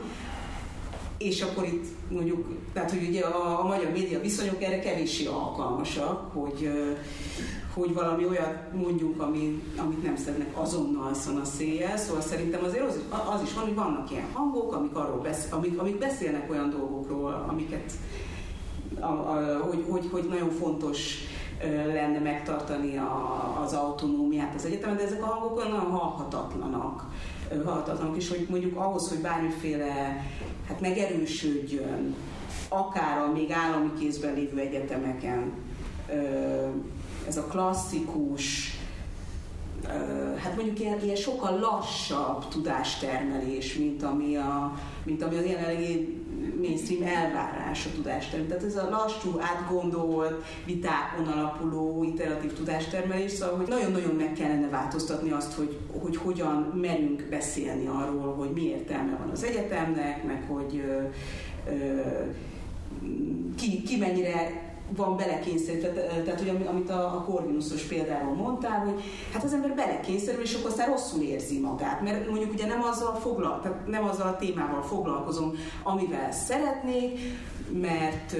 És akkor itt mondjuk, tehát hogy ugye a, a magyar média viszonyok erre kevéssé alkalmasak, hogy, hogy valami olyat mondjunk, ami, amit nem szednek azonnal a széjjel. Szóval szerintem azért az, az is van, hogy vannak ilyen hangok, amik, arról besz, amik, amik beszélnek olyan dolgokról, amiket a, a, hogy, hogy, hogy nagyon fontos lenne megtartani a, az autonómiát az egyetemen, de ezek a hangok olyan nagyon hallhatatlanok, és hogy mondjuk ahhoz, hogy bármiféle hát megerősödjön, akár a még állami kézben lévő egyetemeken ez a klasszikus, hát mondjuk ilyen, ilyen sokkal lassabb tudástermelés, mint ami, a, mint ami az jelenlegi mainstream elvárás a tudástermelés. Tehát ez a lassú, átgondolt, vitákon alapuló, iteratív tudástermelés, szóval hogy nagyon-nagyon meg kellene változtatni azt, hogy, hogy hogyan merünk beszélni arról, hogy mi értelme van az egyetemnek, meg hogy ö, ö, ki, ki mennyire van belekényszerítve, tehát hogy amit a, a Corvinusos példáról mondtál, hogy hát az ember belekényszerül, és akkor aztán rosszul érzi magát, mert mondjuk ugye nem azzal, foglal, tehát nem azzal a témával foglalkozom, amivel szeretnék, mert,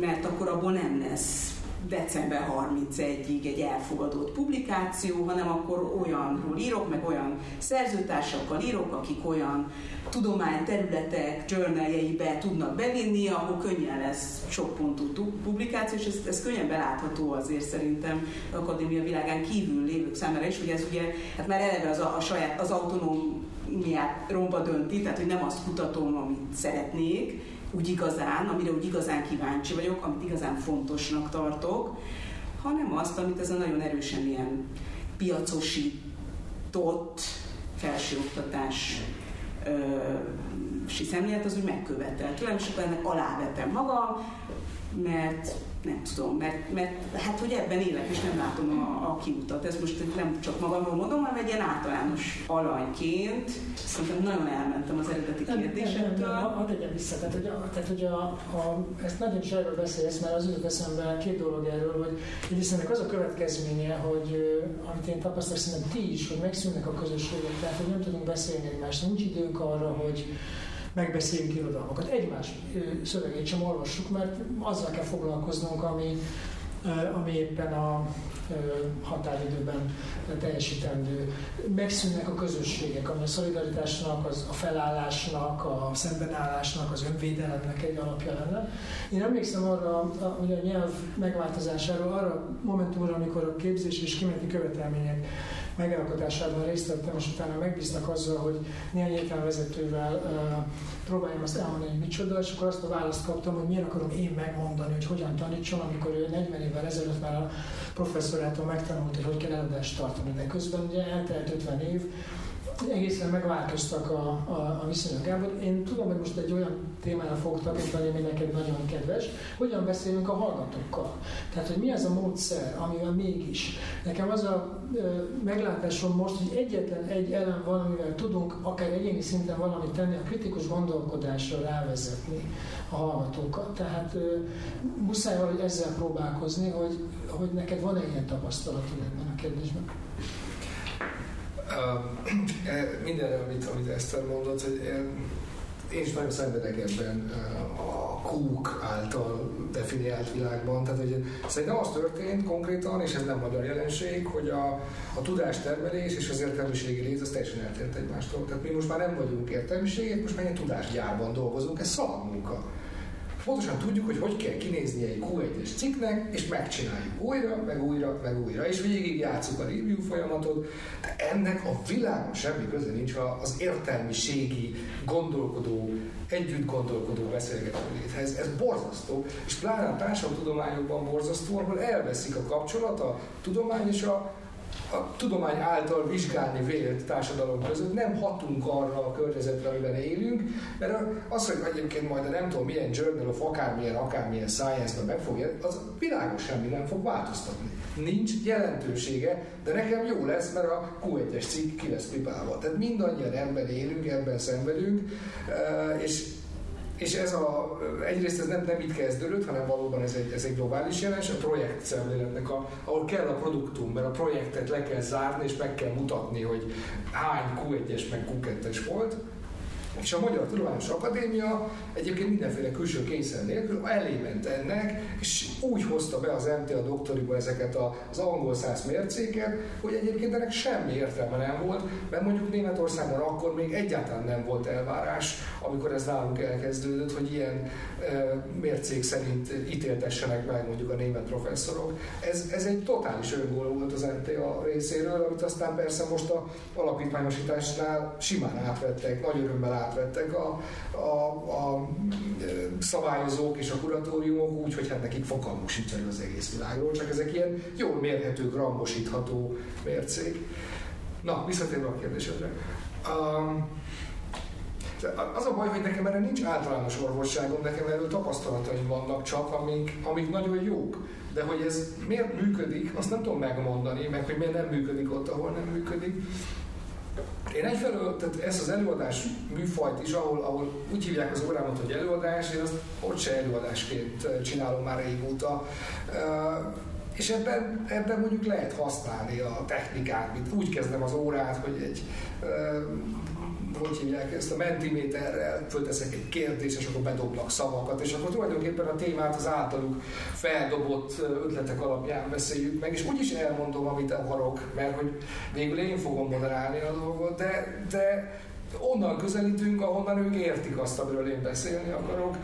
mert akkor abból nem lesz december 31-ig egy elfogadott publikáció, hanem akkor olyanról írok, meg olyan szerzőtársakkal írok, akik olyan tudományterületek journaljeibe tudnak bevinni, ahol könnyen lesz sok pontú publikáció, és ez, ez könnyen belátható azért szerintem akadémia világán kívül lévők számára is, hogy ez ugye, hát már eleve az a, a saját, az autonómiát romba dönti, tehát hogy nem azt kutatom, amit szeretnék, úgy igazán, amire úgy igazán kíváncsi vagyok, amit igazán fontosnak tartok, hanem azt, amit ez a nagyon erősen ilyen piacosított felsőoktatás szemlélet az úgy megkövetel tőlem, és akkor ennek alávetem magam, mert nem tudom, mert, mert hát hogy ebben élek, és nem látom a, a kiutat. Ez most nem csak magamról mondom, hanem egy ilyen általános alanyként. Szerintem nagyon elmentem az eredeti kérdésektől. Hadd legyen vissza. Tehát, hogy, a, tehát, hogy a, a, ezt nagyon is erről beszélsz, mert az jutott eszembe két dolog erről, hogy egyrészt ennek az a következménye, hogy amit én tapasztalok, szerintem ti is, hogy megszűnnek a közösségek, tehát hogy nem tudunk beszélni egymást, nincs időnk arra, hogy megbeszéljünk irodalmakat. Egymás szövegét sem olvassuk, mert azzal kell foglalkoznunk, ami, ami éppen a határidőben teljesítendő. Megszűnnek a közösségek, ami a szolidaritásnak, az, a felállásnak, a szembenállásnak, az önvédelemnek egy alapja lenne. Én emlékszem arra, hogy a nyelv megváltozásáról, arra momentumra, amikor a képzés és kimeneti követelmények megalkotásában részt vettem, és utána megbíztak azzal, hogy néhány értelmezetővel uh, próbáljam azt elmondani, hogy micsoda, és akkor azt a választ kaptam, hogy miért akarom én megmondani, hogy hogyan tanítson, amikor ő 40 évvel ezelőtt már a professzorától megtanult, hogy hogy kell eladást tartani. De közben ugye eltelt 50 év, egészen megváltoztak a, a, a viszonyok. Gábor, én tudom, hogy most egy olyan témára fogok tapintani, ami neked nagyon kedves, hogyan beszélünk a hallgatókkal. Tehát, hogy mi az a módszer, amivel mégis. Nekem az a ö, meglátásom most, hogy egyetlen egy elem van, amivel tudunk akár egyéni szinten valamit tenni, a kritikus gondolkodásra rávezetni a hallgatókat. Tehát ö, muszáj valahogy ezzel próbálkozni, hogy, hogy neked van-e ilyen tapasztalatod ebben a kérdésben? Uh, [CLEARS THROAT] mindenre, amit, amit Eszter mondott, hogy én is nagyon szenvedek ebben a kúk által definiált világban. Tehát, hogy szerintem az történt konkrétan, és ez nem magyar jelenség, hogy a, a tudástermelés és az értelmiségi rész az teljesen eltért egymástól. Tehát mi most már nem vagyunk értelmiségek, most már egy tudásgyárban dolgozunk, ez szalagmunka pontosan tudjuk, hogy hogy kell kinézni egy Q1-es cikknek, és megcsináljuk újra, meg újra, meg újra, és végig játszuk a review folyamatot, de ennek a világon semmi köze nincs az értelmiségi, gondolkodó, együtt gondolkodó beszélgető léthez. Ez borzasztó, és pláne a társadalomtudományokban borzasztó, ahol elveszik a kapcsolat a tudomány és a a tudomány által vizsgálni vélt társadalom között nem hatunk arra a környezetre, amiben élünk, mert az, hogy egyébként majd a nem tudom milyen journal of akármilyen, akármilyen science-ben megfogja, az világos semmi nem fog változtatni. Nincs jelentősége, de nekem jó lesz, mert a Q1-es cikk ki lesz pipálva. Tehát mindannyian ebben élünk, ebben szenvedünk, eh, és és ez a, egyrészt ez nem, nem itt kezdődött, hanem valóban ez egy, ez egy globális jelenség, a projekt szemléletnek, a, ahol kell a produktum, mert a projektet le kell zárni, és meg kell mutatni, hogy hány Q1-es meg Q2-es volt, és a Magyar Tudományos Akadémia egyébként mindenféle külső kényszer nélkül elément ennek, és úgy hozta be az MTA doktoriba ezeket az angol száz mércéket, hogy egyébként ennek semmi értelme nem volt, mert mondjuk Németországban akkor még egyáltalán nem volt elvárás, amikor ez nálunk elkezdődött, hogy ilyen e, mércék szerint ítéltessenek meg mondjuk a német professzorok. Ez, ez egy totális öngól volt az MTA részéről, amit aztán persze most a alapítványosításnál simán átvettek, nagy örömmel átvettek a, a, a szabályozók és a kuratóriumok úgy, hogy hát nekik fogalmuk sincs az egész világról, csak ezek ilyen jól mérhető, grammosítható mércék. Na, visszatérve a kérdésedre. Um, az a baj, hogy nekem erre nincs általános orvosságom, nekem erről tapasztalataim vannak csak, amik, amik nagyon jók. De hogy ez miért működik, azt nem tudom megmondani, meg hogy miért nem működik ott, ahol nem működik. Én egyfelől, tehát ezt az előadás műfajt is, ahol, ahol úgy hívják az órámat, hogy előadás, én azt ott se előadásként csinálom már régóta. És ebben, ebben mondjuk lehet használni a technikát, mint úgy kezdem az órát, hogy egy hogy hívják ezt, a mentiméterrel fölteszek egy kérdést, és akkor bedobnak szavakat, és akkor tulajdonképpen a témát az általuk feldobott ötletek alapján beszéljük meg, és úgyis elmondom, amit akarok, mert hogy végül én fogom moderálni a dolgot, de, de onnan közelítünk, ahonnan ők értik azt, amiről én beszélni akarok.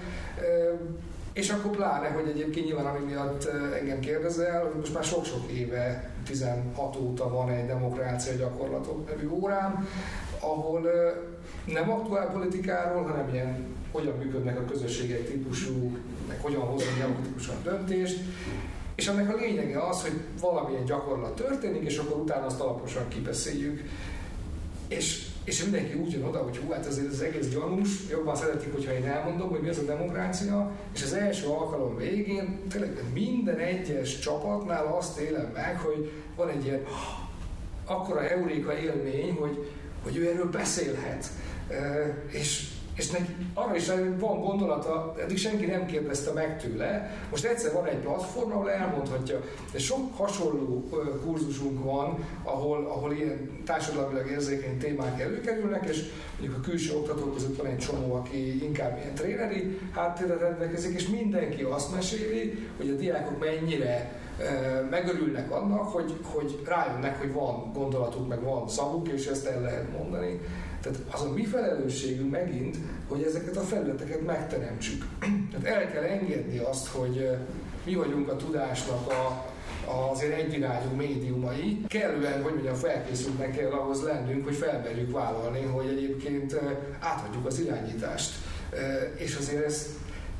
És akkor pláne, hogy egyébként nyilván ami miatt engem kérdezel, hogy most már sok-sok éve, 16 óta van egy demokrácia gyakorlatok nevű órám, ahol nem aktuál politikáról, hanem ilyen hogyan működnek a közösségek típusú, meg hogyan hozunk demokratikusan döntést, és ennek a lényege az, hogy valamilyen gyakorlat történik, és akkor utána azt alaposan kibeszéljük. És, és mindenki úgy jön oda, hogy hú, hát ez az egész gyanús, jobban szeretik, hogyha én elmondom, hogy mi az a demokrácia, és az első alkalom végén tényleg minden egyes csapatnál azt élem meg, hogy van egy ilyen akkora euréka élmény, hogy hogy ő erről beszélhet. És, és neki arra is van gondolata, eddig senki nem kérdezte meg tőle, most egyszer van egy platform, ahol elmondhatja, de sok hasonló kurzusunk van, ahol, ahol ilyen társadalmilag érzékeny témák előkerülnek, és mondjuk a külső oktatók között van egy csomó, aki inkább ilyen tréneri háttérre rendelkezik, és mindenki azt meséli, hogy a diákok mennyire megörülnek annak, hogy, hogy rájönnek, hogy van gondolatuk, meg van szavuk, és ezt el lehet mondani. Tehát az a mi felelősségünk megint, hogy ezeket a felületeket megteremtsük. Tehát el kell engedni azt, hogy mi vagyunk a tudásnak a, azért egyirányú médiumai, kellően, hogy mondjam, felkészültnek kell ahhoz lennünk, hogy felmerjük vállalni, hogy egyébként átadjuk az irányítást. És azért ez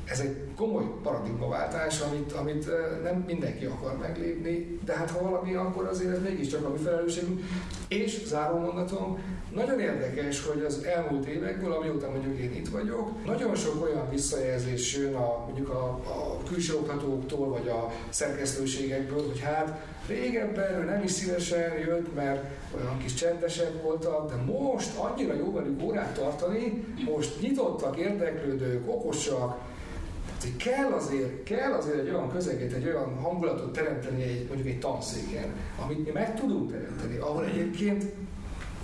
ez egy komoly paradigmaváltás, amit, amit nem mindenki akar meglépni, de hát ha valami, akkor azért ez mégiscsak a mi felelősségünk. És záró mondatom, nagyon érdekes, hogy az elmúlt évekből, amióta mondjuk én itt vagyok, nagyon sok olyan visszajelzés jön a, mondjuk a, a külső oktatóktól, vagy a szerkesztőségekből, hogy hát régebben ő nem is szívesen jött, mert olyan kis csendesek voltak, de most annyira jó velük órát tartani, most nyitottak, érdeklődők, okosak, hogy kell azért, kell azért egy olyan közeget, egy olyan hangulatot teremteni egy, mondjuk egy tanszéken, amit mi meg tudunk teremteni, ahol egyébként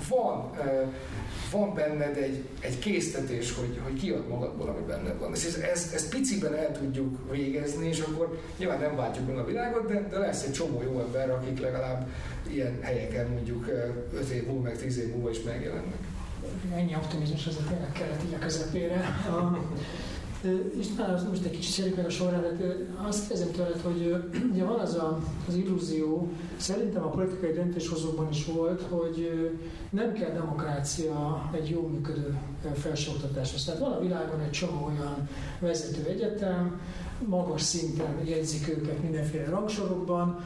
van, van benned egy, egy késztetés, hogy, hogy kiad magadból, ami benned van. És ezt, ezt, ezt piciben el tudjuk végezni, és akkor nyilván nem váltjuk meg a világot, de, de lesz egy csomó jó ember, akik legalább ilyen helyeken mondjuk 5 év múlva, meg 10 év múlva is megjelennek. Ennyi optimizmus az a tényleg kellett így a közepére. István, az most egy kicsit szerint meg a sorrendet. Azt kezdem tőled, hogy [CLEARS THROAT] ugye van az a, az illúzió, szerintem a politikai döntéshozókban is volt, hogy nem kell demokrácia egy jó működő felsőoktatáshoz. Tehát van a világon egy csomó olyan vezető egyetem, magas szinten jegyzik őket mindenféle rangsorokban,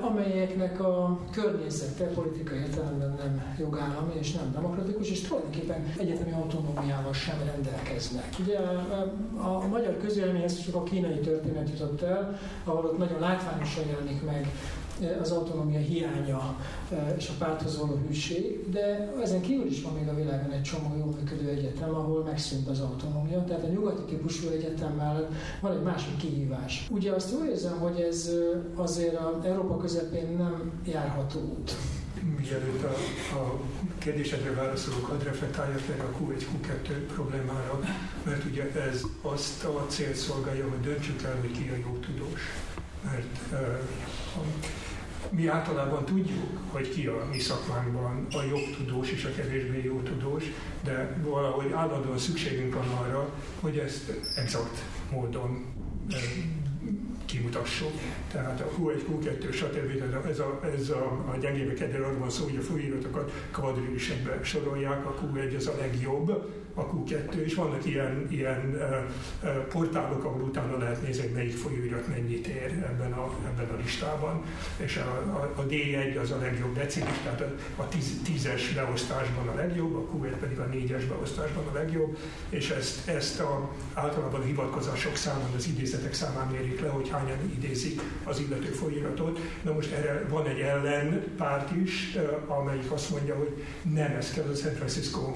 amelyeknek a környezete politikai értelemben nem jogállami és nem demokratikus, és tulajdonképpen egyetemi autonómiával sem rendelkeznek. Ugye a, magyar közvéleményhez csak a kínai történet jutott el, ahol ott nagyon látványosan jelenik meg az autonómia hiánya és a párthoz való hűség, de ezen kívül is van még a világon egy csomó jó működő egyetem, ahol megszűnt az autonómia, tehát a nyugati típusú egyetemmel van egy másik kihívás. Ugye azt úgy érzem, hogy ez azért a Európa közepén nem járható út. Mielőtt a, a kérdésedre válaszolok, hadd reflektáljak meg a Q1, Q2 problémára, mert ugye ez azt a cél szolgálja, hogy döntsük el, hogy ki a jó tudós. Mert uh, mi általában tudjuk, hogy ki a mi szakmánkban a jobb tudós és a kevésbé jó tudós, de valahogy állandóan szükségünk van arra, hogy ezt exakt módon kimutassuk. Tehát a Q1, Q2, stb. Ez a, ez a, a gyengébbek arról van szó, hogy a főíratokat kvadrilisebben sorolják, a Q1 az a legjobb, a Q2, és vannak ilyen, ilyen portálok, ahol utána lehet nézni, hogy melyik folyóirat mennyit ér ebben a, ebben a listában, és a, a, a D1 az a legjobb decilis, tehát a, a tíz, tízes beosztásban a legjobb, a Q1 pedig a négyes beosztásban a legjobb, és ezt, ezt a, általában a hivatkozások számán, az idézetek számán mérik le, hogy hányan idézik az illető folyóiratot. Na most erre van egy ellenpárt is, amelyik azt mondja, hogy nem ez kell a San Francisco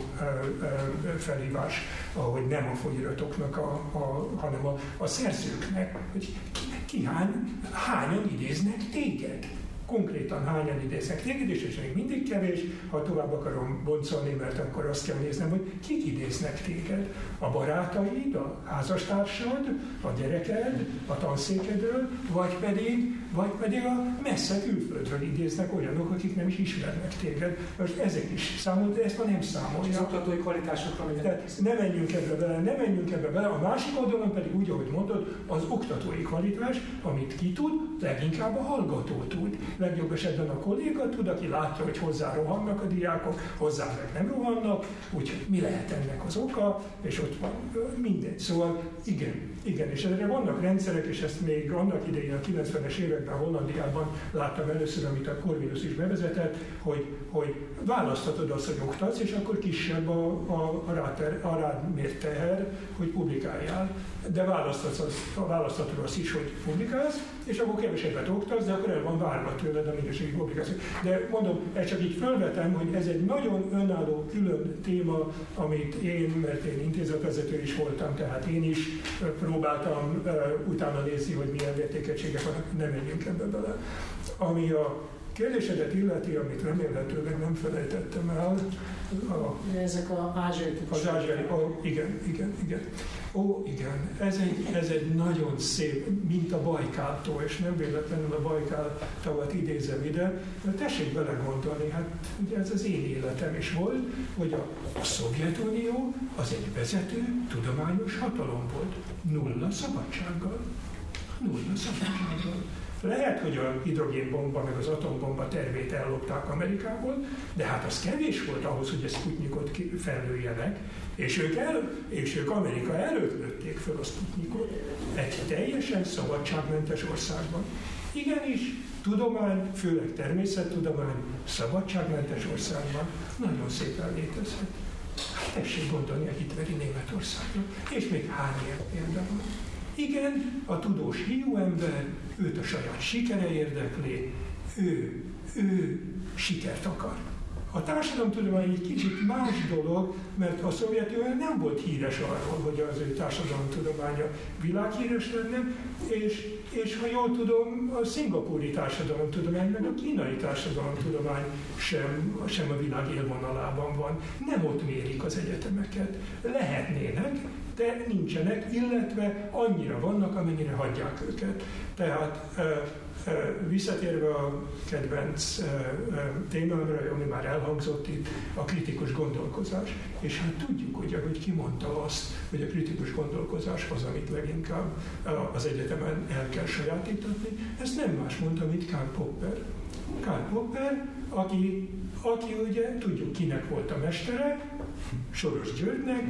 felhívás, ahogy nem a folyiratoknak, a, a, hanem a, a szerzőknek, hogy ki, ki hány, hányan idéznek téged konkrétan hányan idéznek téged, és ez még mindig kevés, ha tovább akarom boncolni, mert akkor azt kell néznem, hogy kik idéznek téged. A barátaid, a házastársad, a gyereked, a tanszékedről, vagy pedig, vagy pedig a messze külföldről idéznek olyanok, akik nem is ismernek téged. Most ezek is számol, de ezt ma nem számolja. Az oktatói kvalitásokra Tehát ne menjünk ebbe bele, ne menjünk ebbe bele. A másik oldalon pedig úgy, ahogy mondod, az oktatói kvalitás, amit ki tud, leginkább a hallgató tud legjobb esetben a kolléga tud, aki látja, hogy hozzá rohannak a diákok, hozzá meg nem rohannak, úgyhogy mi lehet ennek az oka, és ott van mindegy. Szóval igen, igen, és erre vannak rendszerek, és ezt még annak idején a 90-es években Hollandiában láttam először, amit a Corvinus is bevezetett, hogy, hogy választhatod azt, hogy oktatsz, és akkor kisebb a, a, a, ráter, a rád mért teher, hogy publikáljál. De választhatod azt, választhatod azt is, hogy publikálsz, és akkor kevesebbet oktatsz, de akkor el van várva tőle, tőled a minőségi publikáció. De mondom, ezt csak így felvetem, hogy ez egy nagyon önálló, külön téma, amit én, mert én intézetvezető is voltam, tehát én is próbáltam utána nézni, hogy milyen értékegységek vannak, nem menjünk ebbe bele. Ami a kérdésedet illeti, amit remélhetőleg nem felejtettem el. A, ezek a ázsiai Az ázsiai, ó, igen, igen, igen. Ó, igen, ez egy, ez egy nagyon szép, mint a Bajkáltó, és nem véletlenül a Bajkál tavat idézem ide, de tessék belegondolni, hát ugye ez az én életem is volt, hogy a, a Szovjetunió az egy vezető tudományos hatalom volt, nulla szabadsággal. Nulla szabadsággal. Lehet, hogy a hidrogénbomba meg az atombomba tervét ellopták Amerikából, de hát az kevés volt ahhoz, hogy ezt Sputnikot felőjenek, és ők, el, és ők Amerika előtt lőtték fel a Sputnikot egy teljesen szabadságmentes országban. Igenis, tudomány, főleg természettudomány szabadságmentes országban nagyon szépen létezhet. Hát tessék gondolni a hitveri Németországra, és még hány ilyen példa van. Igen, a tudós hiú ember, őt a saját sikere érdekli, ő, ő sikert akar. A társadalomtudomány egy kicsit más dolog, mert a Szovjetunió nem volt híres arról, hogy az ő társadalomtudománya világhíres lenne, és, és ha jól tudom, a szingapúri társadalomtudomány, meg a kínai társadalomtudomány sem, sem a világ élvonalában van. Nem ott mérik az egyetemeket. Lehetnének, de nincsenek, illetve annyira vannak, amennyire hagyják őket. Tehát Visszatérve a kedvenc témámra, ami már elhangzott itt, a kritikus gondolkozás. És hát tudjuk, hogy ahogy kimondta azt, hogy a kritikus gondolkozás az, amit leginkább az egyetemen el kell sajátítatni, ezt nem más mondta, mint Karl Popper. Karl Popper, aki, aki ugye tudjuk kinek volt a mestere, Soros Györgynek,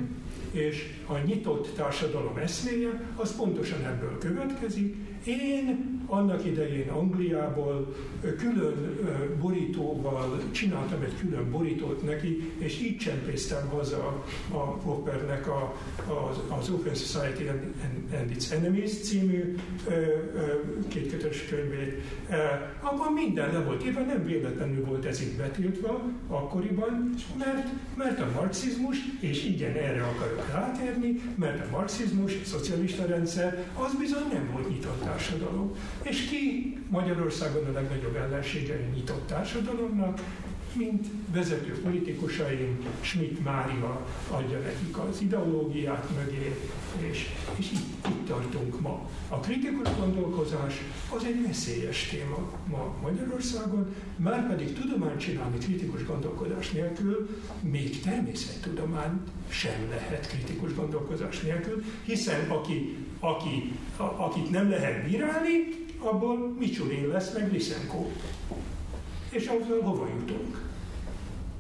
és a nyitott társadalom eszméje, az pontosan ebből következik. Én annak idején Angliából külön borítóval csináltam egy külön borítót neki, és így csempésztem haza a Poppernek a, a, az Open Society and, and Its Enemies című kétkötős könyvét. Abban minden le volt írva, nem véletlenül volt ez itt betiltva akkoriban, mert, mert a marxizmus, és igen, erre akarok rátérni, mert a marxizmus, a szocialista rendszer, az bizony nem volt nyitott társadalom. És ki Magyarországon a legnagyobb ellensége a nyitott társadalomnak, mint vezető politikusaink, Schmidt Mária adja nekik az ideológiát mögé, és, és itt, itt tartunk ma. A kritikus gondolkozás az egy veszélyes téma ma Magyarországon, már pedig tudományt csinálni kritikus gondolkodás nélkül, még természettudomány sem lehet kritikus gondolkozás nélkül, hiszen aki, aki, a, akit nem lehet bírálni, abból Micsulin lesz, meg Lysenko. És azzal hova jutunk?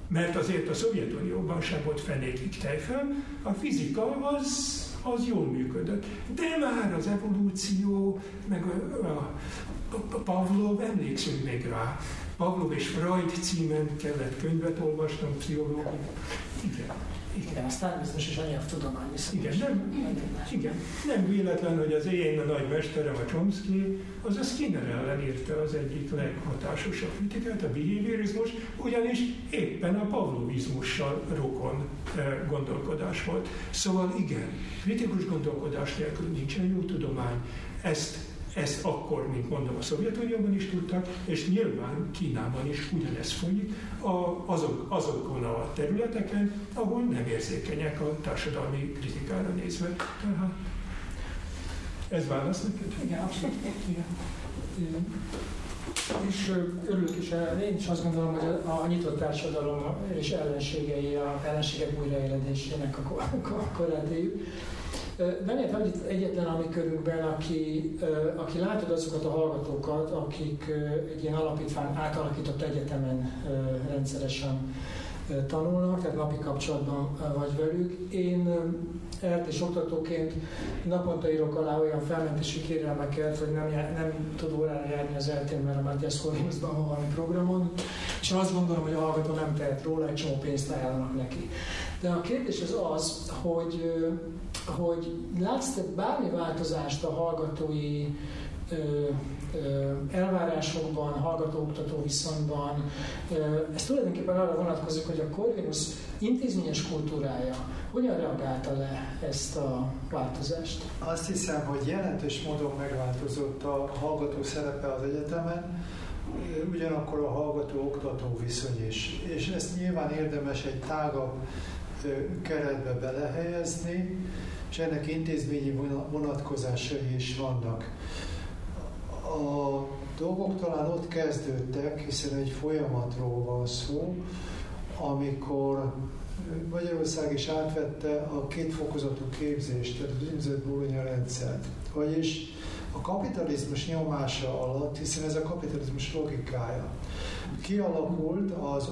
Mert azért a Szovjetunióban sem volt fenékig tejföl, a fizika az, az jól működött. De már az evolúció, meg a, a, a Pavlov, emlékszünk még rá, Pavlov és Freud címen kellett könyvet olvasnom, pszichológia. Igen. Igen, az természetes és a nyelvtudomány Igen, nem, igen, nem véletlen, hogy az én nagy mesterem, a Chomsky, az a Skinner ellen írta az egyik leghatásosabb kritikát, a behaviorizmus, ugyanis éppen a pavlovizmussal rokon eh, gondolkodás volt. Szóval igen, kritikus gondolkodás nélkül nincsen jó tudomány, ezt ezt akkor, mint mondom, a Szovjetunióban is tudtak, és nyilván Kínában is ugyanez folyik a, azok, azokon a területeken, ahol nem érzékenyek a társadalmi kritikára nézve. Tehát ez válasz neked? Igen, abszolút. És örülök is, én is azt gondolom, hogy a, a nyitott társadalom és ellenségei, a ellenségek újraéledésének a, a korát éljük. Bennett vagy egyetlen ami körünkben, aki, aki látod azokat a hallgatókat, akik egy ilyen alapítvány átalakított egyetemen rendszeresen tanulnak, tehát napi kapcsolatban vagy velük. Én ERT és oktatóként naponta írok alá olyan felmentési kérelmeket, hogy nem, nem tud órára járni az eltén, mert a Matthias Collinsban van valami programon, és azt gondolom, hogy a hallgató nem tehet róla, egy csomó pénzt ajánlanak neki. De a kérdés az az, hogy, hogy látsz te bármi változást a hallgatói elvárásokban, hallgató-oktató viszonyban. Ez tulajdonképpen arra vonatkozik, hogy a Corvinus intézményes kultúrája hogyan reagálta le ezt a változást? Azt hiszem, hogy jelentős módon megváltozott a hallgató szerepe az egyetemen, ugyanakkor a hallgató-oktató viszony is. És ezt nyilván érdemes egy tágabb keretbe belehelyezni, és ennek intézményi vonatkozásai is vannak. A dolgok talán ott kezdődtek, hiszen egy folyamatról van szó, amikor Magyarország is átvette a kétfokozatú képzést, tehát az úgynevezett Bologna rendszert. Vagyis a kapitalizmus nyomása alatt, hiszen ez a kapitalizmus logikája, kialakult az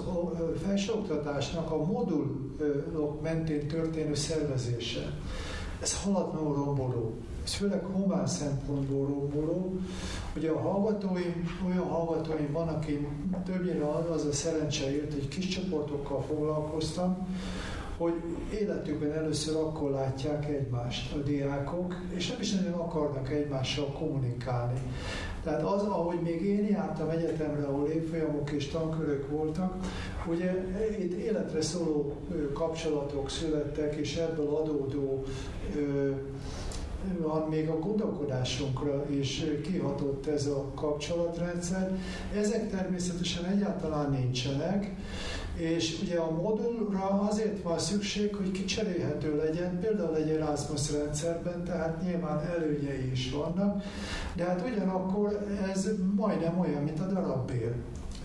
felsőoktatásnak a modulok mentén történő szervezése. Ez halatlanul romboló. Ez főleg humán szempontból romboló. Ugye a hallgatóim, olyan hallgatóim van, aki többnyire az a szerencse ért, hogy kis csoportokkal foglalkoztam, hogy életükben először akkor látják egymást a diákok, és nem is nagyon akarnak egymással kommunikálni. Tehát az, ahogy még én jártam egyetemre, ahol évfolyamok és tankörök voltak, ugye itt életre szóló kapcsolatok születtek, és ebből adódó van még a gondolkodásunkra is kihatott ez a kapcsolatrendszer. Ezek természetesen egyáltalán nincsenek, és ugye a modulra azért van szükség, hogy kicserélhető legyen, például egy Erasmus rendszerben, tehát nyilván előnyei is vannak, de hát ugyanakkor ez majdnem olyan, mint a darabbér.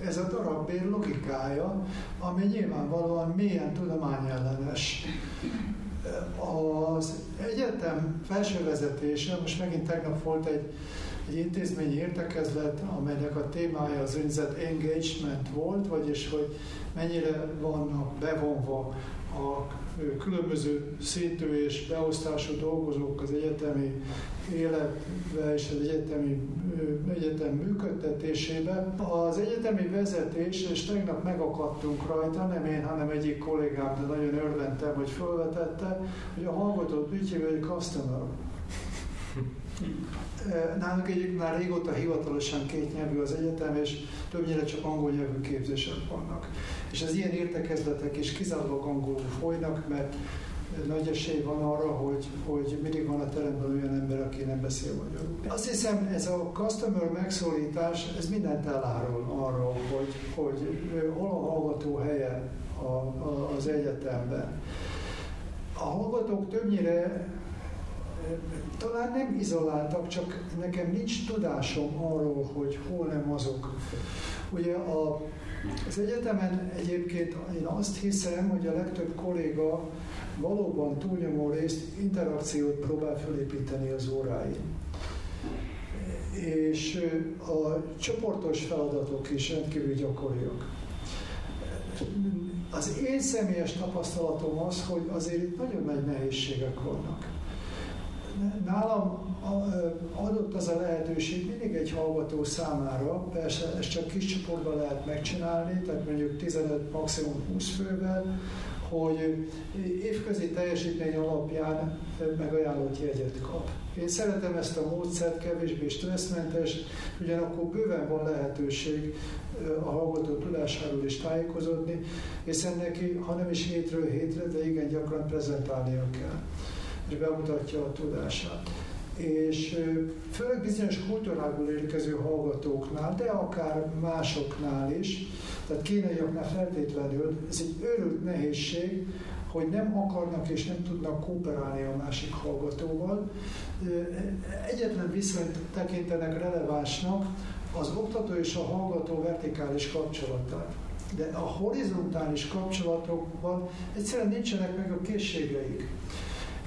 Ez a darabbér logikája, ami nyilvánvalóan mélyen tudományellenes. Az egyetem felső vezetése, most megint tegnap volt egy, egy intézményi értekezlet, amelynek a témája az önzet engagement volt, vagyis hogy mennyire vannak bevonva a különböző szintű és beosztású dolgozók az egyetemi életbe és az egyetemi egyetem működtetésébe. Az egyetemi vezetés, és tegnap megakadtunk rajta, nem én, hanem egyik kollégám, de nagyon örventem, hogy felvetette, hogy a hallgatót úgy hívja, hogy customer. Nálunk egyik már régóta hivatalosan két nyelvű az egyetem, és többnyire csak angol nyelvű képzések vannak. És az ilyen értekezletek is kizárólag angolul folynak, mert nagy esély van arra, hogy, hogy mindig van a teremben olyan ember, aki nem beszél magyarul. Azt hiszem, ez a customer megszólítás, ez mindent elárul arról, hogy, hogy hol a hallgató helye a, a, az egyetemben. A hallgatók többnyire talán nem izoláltak, csak nekem nincs tudásom arról, hogy hol nem azok. Ugye a, az egyetemen egyébként én azt hiszem, hogy a legtöbb kolléga valóban túlnyomó részt interakciót próbál felépíteni az óráin. És a csoportos feladatok is rendkívül gyakoriak. Az én személyes tapasztalatom az, hogy azért itt nagyon nagy nehézségek vannak nálam adott az a lehetőség mindig egy hallgató számára, persze ezt csak kis csoportban lehet megcsinálni, tehát mondjuk 15, maximum 20 fővel, hogy évközi teljesítmény alapján megajánlott jegyet kap. Én szeretem ezt a módszert, kevésbé stresszmentes, ugyanakkor bőven van lehetőség a hallgató tudásáról is tájékozódni, hiszen neki, ha nem is hétről hétre, de igen gyakran prezentálnia kell és bemutatja a tudását. És főleg bizonyos kultúrából érkező hallgatóknál, de akár másoknál is, tehát kínaiaknál feltétlenül, ez egy őrült nehézség, hogy nem akarnak és nem tudnak kooperálni a másik hallgatóval. Egyetlen viszonyt tekintenek relevánsnak az oktató és a hallgató vertikális kapcsolatát. De a horizontális kapcsolatokban egyszerűen nincsenek meg a készségeik.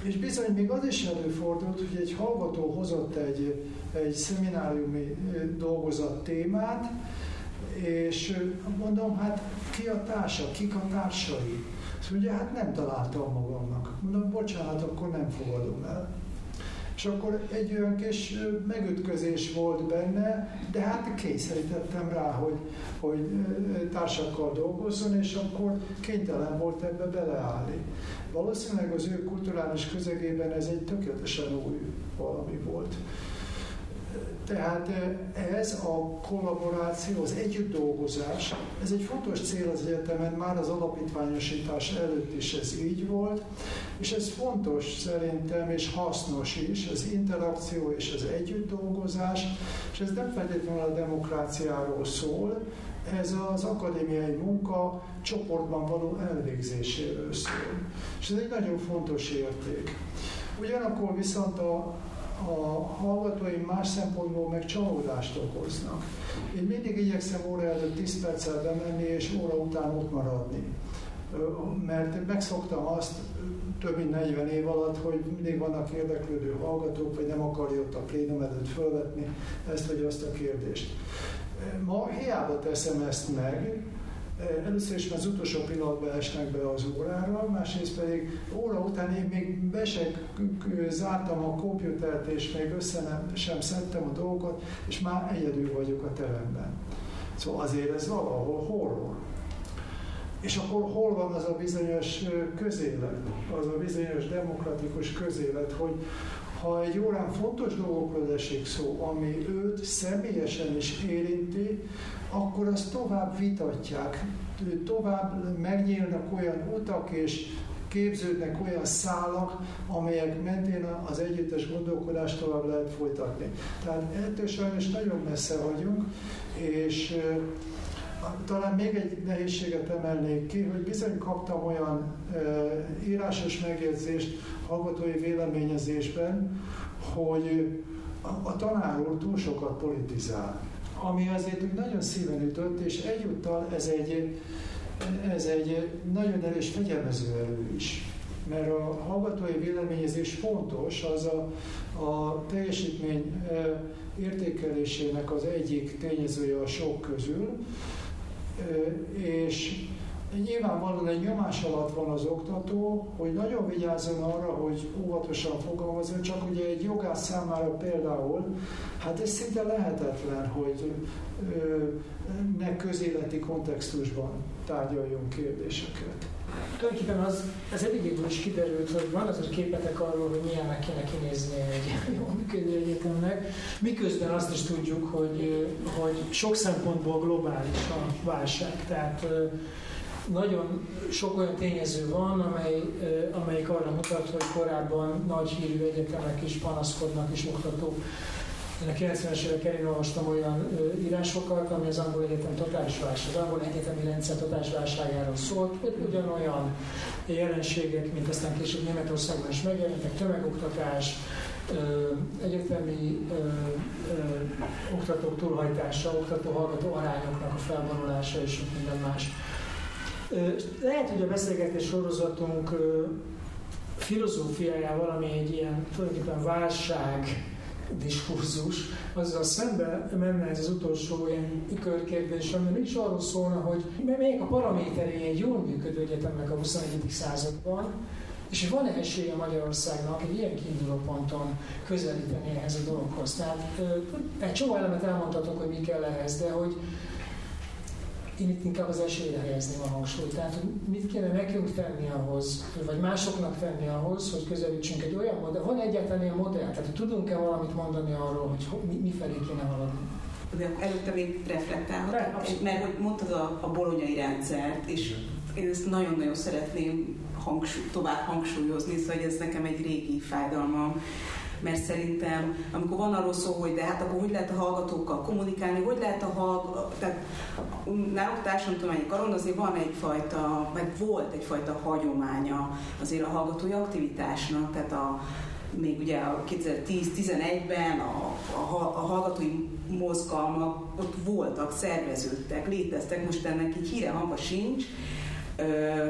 És bizony még az is előfordult, hogy egy hallgató hozott egy, egy szemináriumi dolgozat témát, és mondom, hát ki a társa, kik a társai? Azt mondja, hát nem találtam magamnak. Mondom, bocsánat, akkor nem fogadom el. És akkor egy olyan kis megütközés volt benne, de hát kényszerítettem rá, hogy, hogy társakkal dolgozzon, és akkor kénytelen volt ebbe beleállni. Valószínűleg az ő kulturális közegében ez egy tökéletesen új valami volt. Tehát ez a kollaboráció, az együtt dolgozás, ez egy fontos cél az egyetemen, már az alapítványosítás előtt is ez így volt, és ez fontos szerintem, és hasznos is, az interakció és az együtt dolgozás, és ez nem feltétlenül a demokráciáról szól, ez az akadémiai munka csoportban való elvégzéséről szól. És ez egy nagyon fontos érték. Ugyanakkor viszont a, a hallgatóim más szempontból meg csalódást okoznak. Én mindig igyekszem óra előtt 10 perccel bemenni, és óra után ott maradni. Mert megszoktam azt több mint 40 év alatt, hogy mindig vannak érdeklődő hallgatók, vagy nem akarja ott a plénum előtt felvetni ezt vagy azt a kérdést. Ma hiába teszem ezt meg, Először is az utolsó pillanatban esnek be az órára, másrészt pedig óra után én még be sem zártam a komputert, és még össze nem, sem szedtem a dolgokat, és már egyedül vagyok a teremben. Szóval azért ez valahol horror. És akkor hol van az a bizonyos közélet, az a bizonyos demokratikus közélet, hogy ha egy órán fontos dolgokról esik szó, ami őt személyesen is érinti, akkor azt tovább vitatják, tovább megnyílnak olyan utak, és képződnek olyan szálak, amelyek mentén az együttes gondolkodást tovább lehet folytatni. Tehát ettől sajnos nagyon messze vagyunk, és talán még egy nehézséget emelnék ki, hogy bizony kaptam olyan e, írásos megjegyzést hallgatói véleményezésben, hogy a, a tanár úr túl sokat politizál ami azért úgy nagyon szíven ütött, és egyúttal ez egy, ez egy nagyon erős fegyelmező erő is. Mert a hallgatói véleményezés fontos, az a, a teljesítmény e, értékelésének az egyik tényezője a sok közül, e, és Nyilvánvalóan egy nyomás alatt van az oktató, hogy nagyon vigyázzon arra, hogy óvatosan fogalmazzon, csak ugye egy jogász számára például, hát ez szinte lehetetlen, hogy ö, ne közéleti kontextusban tárgyaljon kérdéseket. Tulajdonképpen az, ez eddigéből is kiderült, hogy van azért képetek arról, hogy milyennek kéne kinézni egy [LAUGHS] jó működő egyetemnek, miközben azt is tudjuk, hogy, hogy sok szempontból globális a válság. Tehát nagyon sok olyan tényező van, amely, amelyik arra mutat, hogy korábban nagy hírű egyetemek is panaszkodnak és oktatók. Én a 90-es évek elén olvastam olyan írásokat, ami az angol egyetem totális válság, az angol egyetemi rendszer totális válságáról szólt, ugyanolyan jelenségek, mint aztán később Németországban is megjelentek, tömegoktatás, egyetemi ö, ö, oktatók túlhajtása, oktató-hallgató arányoknak a felvonulása és minden más. Lehet, hogy a beszélgetés sorozatunk filozófiájával, ami egy ilyen tulajdonképpen válság diskurzus, azzal szembe menne ez az utolsó ilyen körkérdés, ami is arról szólna, hogy melyek a paraméterei egy jól működő egyetemnek a 21. században, és van-e esélye Magyarországnak egy ilyen kiinduló ponton közelíteni ehhez a dologhoz? Tehát egy csomó elemet elmondhatok, hogy mi kell ehhez, de hogy én itt inkább az esélyre helyezném a hangsúlyt. Tehát, hogy mit kéne nekünk tenni ahhoz, vagy másoknak tenni ahhoz, hogy közelítsünk egy olyan modell. Van egyáltalán ilyen modell? Tehát, tudunk-e valamit mondani arról, hogy mi, mi felé kéne haladni? De előtte még reflektálhatok, mert hogy mondtad a, a bolonyai rendszert, és én ezt nagyon-nagyon szeretném hangsúly, tovább hangsúlyozni, szóval ez nekem egy régi fájdalmam, mert szerintem, amikor van arról szó, hogy de hát akkor hogy lehet a hallgatókkal kommunikálni, hogy lehet a hallgatók, tehát nálunk társadalomtudományi karon azért van egyfajta, meg volt egyfajta hagyománya azért a hallgatói aktivitásnak, tehát a, még ugye a 2010-11-ben a, a, a hallgatói mozgalmak ott voltak, szerveződtek, léteztek, most ennek így híre hanga sincs. Ö,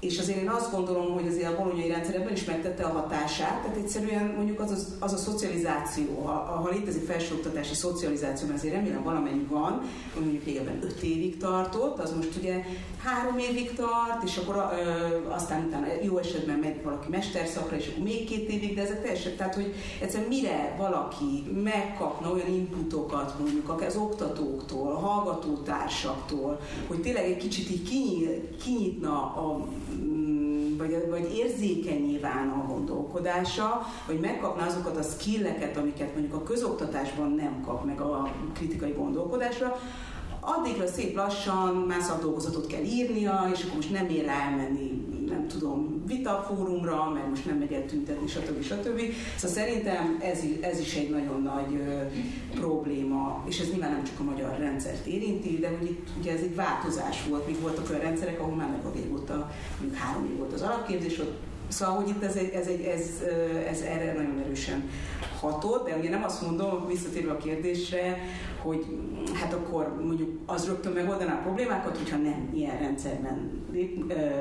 és azért én azt gondolom, hogy azért a bolonyai rendszer ebben is megtette a hatását, tehát egyszerűen mondjuk az, az, az a szocializáció, ha, ha létezik felsőoktatási szocializáció, mert azért remélem valamennyi van, mondjuk régebben öt évig tartott, az most ugye három évig tart, és akkor ö, aztán utána jó esetben megy valaki mesterszakra, és akkor még két évig, de ezek teljesen, tehát hogy egyszerűen mire valaki megkapna olyan inputokat mondjuk az oktatóktól, a hallgatótársaktól, hogy tényleg egy kicsit így kinyitna a vagy, vagy érzékenyé válna a gondolkodása, vagy megkapna azokat a skilleket, amiket mondjuk a közoktatásban nem kap meg a kritikai gondolkodásra, addigra szép lassan már szakdolgozatot kell írnia, és akkor most nem ér elmenni, nem tudom, vitafórumra, mert most nem megy el tüntetni, stb. stb. Szóval szerintem ez, ez is egy nagyon nagy ö, probléma, és ez nyilván nem csak a magyar rendszert érinti, de hogy itt ugye ez egy változás volt, még voltak olyan rendszerek, ahol már nagyon régóta, mondjuk három év volt az alapképzés, ott Szóval, hogy itt ez, egy, ez, egy, ez, ez erre nagyon erősen hatott, de ugye nem azt mondom, visszatérve a kérdésre, hogy hát akkor mondjuk az rögtön megoldaná a problémákat, hogyha nem ilyen rendszerben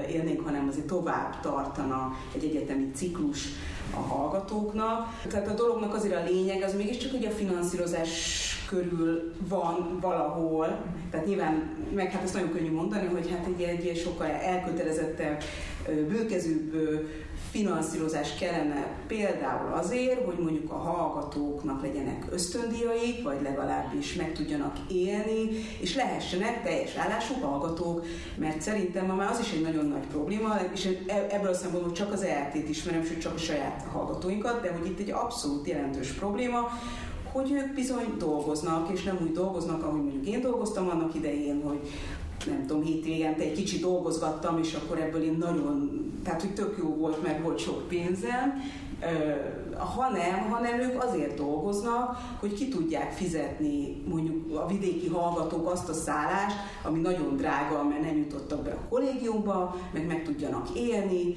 élnénk, hanem azért tovább tartana egy egyetemi ciklus a hallgatóknak. Tehát a dolognak azért a lényeg, az mégiscsak hogy a finanszírozás körül van valahol, tehát nyilván, meg hát ezt nagyon könnyű mondani, hogy hát egy, egy sokkal elkötelezettebb, bőkezőbb finanszírozás kellene például azért, hogy mondjuk a hallgatóknak legyenek ösztöndíjaik, vagy legalábbis meg tudjanak élni, és lehessenek teljes állású hallgatók, mert szerintem ma már az is egy nagyon nagy probléma, és e- ebből a szempontból csak az ELT-t ismerem, sőt csak a saját hallgatóinkat, de hogy itt egy abszolút jelentős probléma, hogy ők bizony dolgoznak, és nem úgy dolgoznak, ahogy mondjuk én dolgoztam annak idején, hogy nem tudom, hétvégente egy kicsit dolgozgattam, és akkor ebből én nagyon, tehát hogy tök jó volt, meg volt sok pénzem, hanem, hanem ők azért dolgoznak, hogy ki tudják fizetni mondjuk a vidéki hallgatók azt a szállást, ami nagyon drága, mert nem jutottak be a kollégiumba, meg meg tudjanak élni,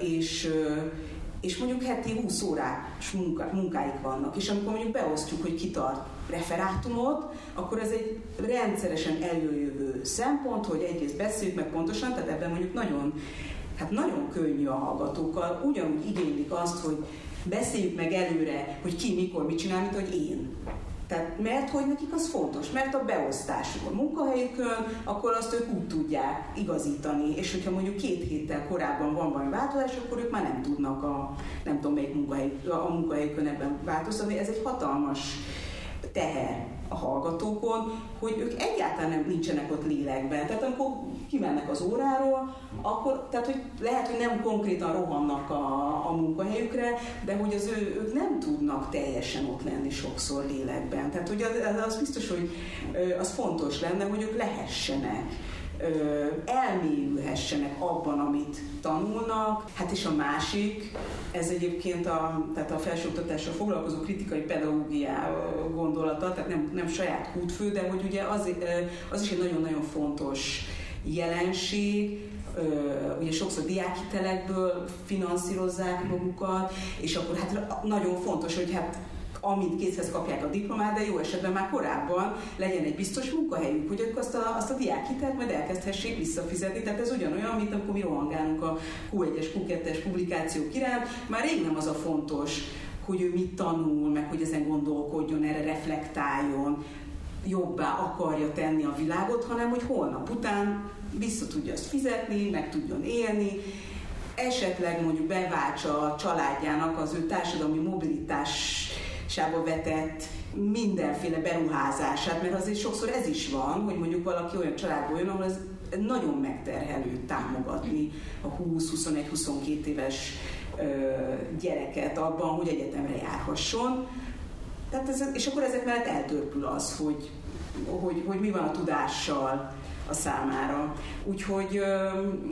és és mondjuk heti 20 órás munka, munkáik vannak, és amikor mondjuk beosztjuk, hogy ki tart referátumot, akkor ez egy rendszeresen előjövő szempont, hogy egyrészt beszéljük meg pontosan, tehát ebben mondjuk nagyon, hát nagyon könnyű a hallgatókkal, ugyanúgy igénylik azt, hogy beszéljük meg előre, hogy ki mikor mit csinál, mint hogy én. Tehát, mert hogy nekik az fontos, mert a beosztásuk a munkahelyükön, akkor azt ők úgy tudják igazítani, és hogyha mondjuk két héttel korábban van valami változás, akkor ők már nem tudnak a, nem tudom melyik munkahely, a munkahelyükön ebben változtatni. Ez egy hatalmas teher a hallgatókon, hogy ők egyáltalán nem nincsenek ott lélekben. Tehát amikor kimennek az óráról, akkor, tehát hogy lehet, hogy nem konkrétan rohannak a, a munkahelyükre, de hogy az ő, ők nem tudnak teljesen ott lenni sokszor lélekben. Tehát hogy az, az biztos, hogy az fontos lenne, hogy ők lehessenek elmélyülhessenek abban, amit tanulnak. Hát és a másik, ez egyébként a, tehát a felsőoktatással foglalkozó kritikai pedagógia gondolata, tehát nem, nem saját kútfő, de hogy ugye az, az is egy nagyon-nagyon fontos jelenség, ugye sokszor diákhitelekből finanszírozzák magukat, és akkor hát nagyon fontos, hogy hát amint készhez kapják a diplomát, de jó esetben már korábban legyen egy biztos munkahelyük, hogy ők azt a, azt a diákhitelt majd elkezdhessék visszafizetni. Tehát ez ugyanolyan, mint amikor mi rohangálunk a Q1-es, Q2-es publikációk iránt, már rég nem az a fontos, hogy ő mit tanul, meg hogy ezen gondolkodjon, erre reflektáljon, jobbá akarja tenni a világot, hanem hogy holnap után vissza tudja azt fizetni, meg tudjon élni, esetleg mondjuk beváltsa a családjának az ő társadalmi mobilitás sába vetett mindenféle beruházását, mert azért sokszor ez is van, hogy mondjuk valaki olyan családból jön, ahol ez nagyon megterhelő támogatni a 20-21-22 éves gyereket abban, hogy egyetemre járhasson. Tehát ez, és akkor ezek mellett eltörpül az, hogy, hogy, hogy mi van a tudással a számára. Úgyhogy,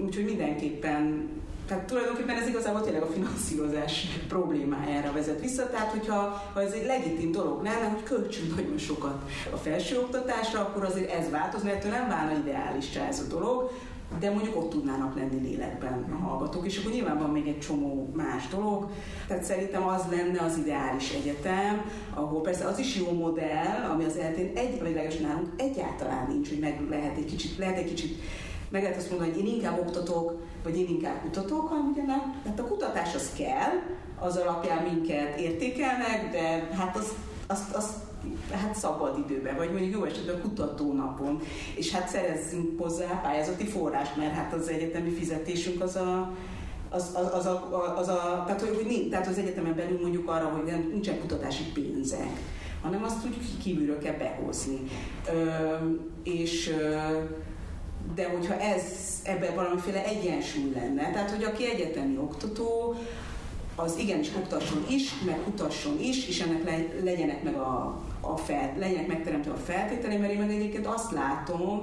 úgyhogy mindenképpen tehát tulajdonképpen ez igazából tényleg a finanszírozás problémájára vezet vissza, tehát hogyha ha ez egy legitim dolog lenne, hogy költsünk nagyon sokat a felsőoktatásra, akkor azért ez változna, ettől nem válna ideális ez a dolog, de mondjuk ott tudnának lenni lélekben a hallgatók, és akkor nyilván van még egy csomó más dolog. Tehát szerintem az lenne az ideális egyetem, ahol persze az is jó modell, ami az eltén egy, vagy legalábbis nálunk egyáltalán nincs, hogy meg lehet egy kicsit, lehet egy kicsit meg lehet azt mondani, hogy én inkább oktatok, vagy én inkább kutatok, hanem ugye nem. Tehát a kutatás az kell, az alapján minket értékelnek, de hát az, azt, azt hát szabad időben, vagy mondjuk jó esetben kutatónapon, és hát szerezzünk hozzá pályázati forrást, mert hát az egyetemi fizetésünk az a, az, az, az, a, az a, tehát, hogy, hogy tehát az egyetemen belül mondjuk arra, hogy nem, nincsen kutatási pénzek, hanem azt úgy kívülről kell behozni. Ö, és ö, de hogyha ez ebben valamiféle egyensúly lenne, tehát hogy aki egyetemi oktató, az igenis oktasson is, meg kutasson is, és ennek le, legyenek meg a, a fel, legyenek megteremtve a feltételei, mert én meg egyébként azt látom,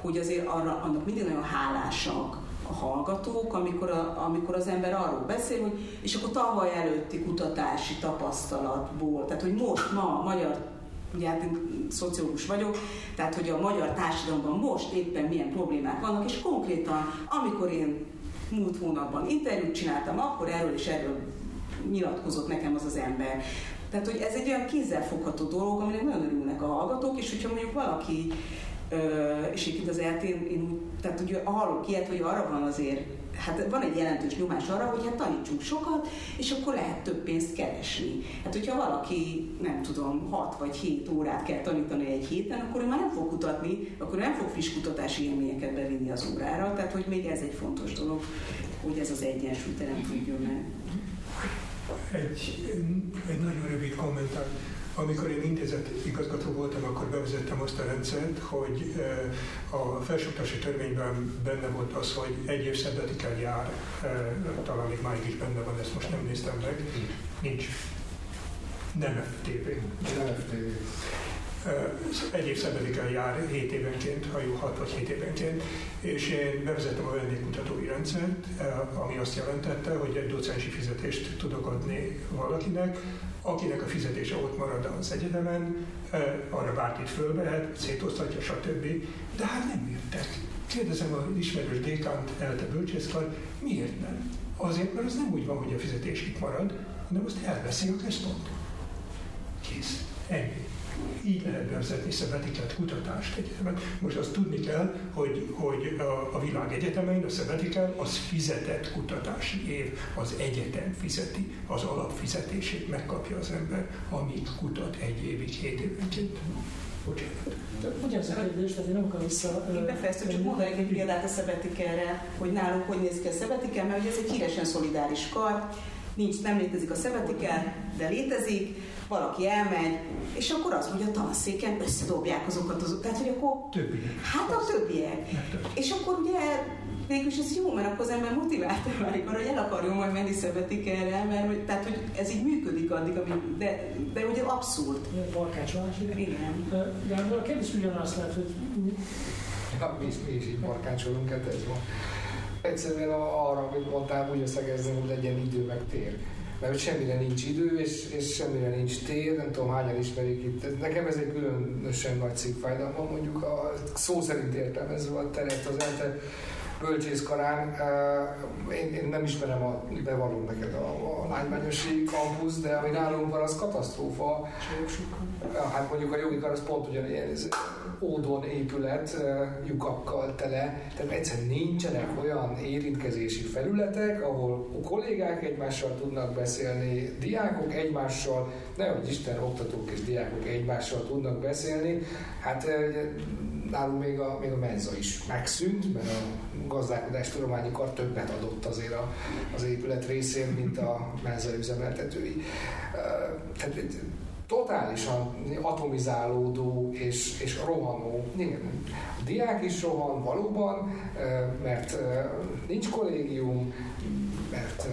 hogy azért arra, annak mindig nagyon hálásak a hallgatók, amikor, a, amikor az ember arról beszél, hogy és akkor tavaly előtti kutatási tapasztalatból, tehát hogy most ma magyar ugye hát én szociológus vagyok, tehát hogy a magyar társadalomban most éppen milyen problémák vannak, és konkrétan, amikor én múlt hónapban interjút csináltam, akkor erről és erről nyilatkozott nekem az az ember. Tehát, hogy ez egy olyan kézzelfogható dolog, aminek nagyon örülnek a hallgatók, és hogyha mondjuk valaki, és itt az ELT, én, tehát ugye hallok ilyet, hogy arra van azért hát van egy jelentős nyomás arra, hogy hát tanítsunk sokat, és akkor lehet több pénzt keresni. Hát hogyha valaki, nem tudom, 6 vagy 7 órát kell tanítani egy héten, akkor ő már nem fog kutatni, akkor nem fog friss kutatási élményeket bevinni az órára, tehát hogy még ez egy fontos dolog, hogy ez az egyensúly teremtődjön meg. Egy, egy nagyon rövid kommentár. Amikor én intézet igazgató voltam, akkor bevezettem azt a rendszert, hogy eh, a felsőoktatási törvényben benne volt az, hogy egy év kell jár, eh, talán még máig is benne van, ezt most nem néztem meg, nincs. Nem FTV. Nem FTV. Egy év el jár 7 évenként, ha jó, 6 vagy 7 évenként, és én bevezettem a vendégkutatói rendszert, ami azt jelentette, hogy egy docensi fizetést tudok adni valakinek, akinek a fizetése ott marad az egyetemen, arra bárkit fölvehet, szétosztatja, stb. De hát nem jöttek. Kérdezem az ismerős dékánt, Elte Bölcsészkar, miért nem? Azért, mert az nem úgy van, hogy a fizetés itt marad, hanem azt elveszi a központ. Kész. Ennyi így lehet bevezetni szabetikát kutatást egyetemen. Most azt tudni kell, hogy, hogy a, a világ egyetemein a szabetikál az fizetett kutatási év, az egyetem fizeti, az alapfizetését megkapja az ember, amíg kutat egy évig, hét évenként. Bocsánat. Ugyanaz a kérdés, tehát én nem akarom vissza... Én befejeztem, csak mondanék egy példát a szabetikelre, hogy nálunk hogy néz ki a szabetikel, mert ugye ez egy híresen szolidáris kar, nincs, nem létezik a szabetikel, de létezik, valaki elmegy, és akkor azt mondja, a tanszéken összedobják azokat az... Tehát, hogy akkor... Többiek. Hát a többiek. És akkor ugye végülis ez jó, mert akkor az ember motiválta válik arra, hogy el akarjon majd menni szövetik erre, mert hogy, tehát, hogy ez így működik addig, amíg, de, de ugye abszurd. Barkácsolás, igen. De a kérdés ugyanazt lehet, hogy... Ja, mi, mi is így barkácsolunk, hát ez van. Egyszerűen arra, amit mondtál, úgy összegezni, hogy legyen idő meg tér mert hogy semmire nincs idő, és, és semmire nincs tér, nem tudom hányan ismerik itt. Nekem ez egy különösen nagy szívfájdalma, mondjuk a szó szerint értelmezve a teret az elte bölcsészkarán. Én, én nem ismerem, a, bevallom neked a, a lágymányosi kampusz, de ami nálunk van, az katasztrófa. Hát mondjuk a jogi kar az pont ugyanilyen ez ódon épület, lyukakkal tele, tehát egyszerűen nincsenek olyan érintkezési felületek, ahol a kollégák egymással tudnak beszélni, diákok egymással, nehogy Isten oktatók és diákok egymással tudnak beszélni. Hát nálunk még a, még a menza is megszűnt, mert a gazdálkodás tudományi kar többet adott azért a, az épület részén, mint a menza üzemeltetői. Tehát totálisan atomizálódó és, és rohanó. Igen, a diák is rohan valóban, mert nincs kollégium, mert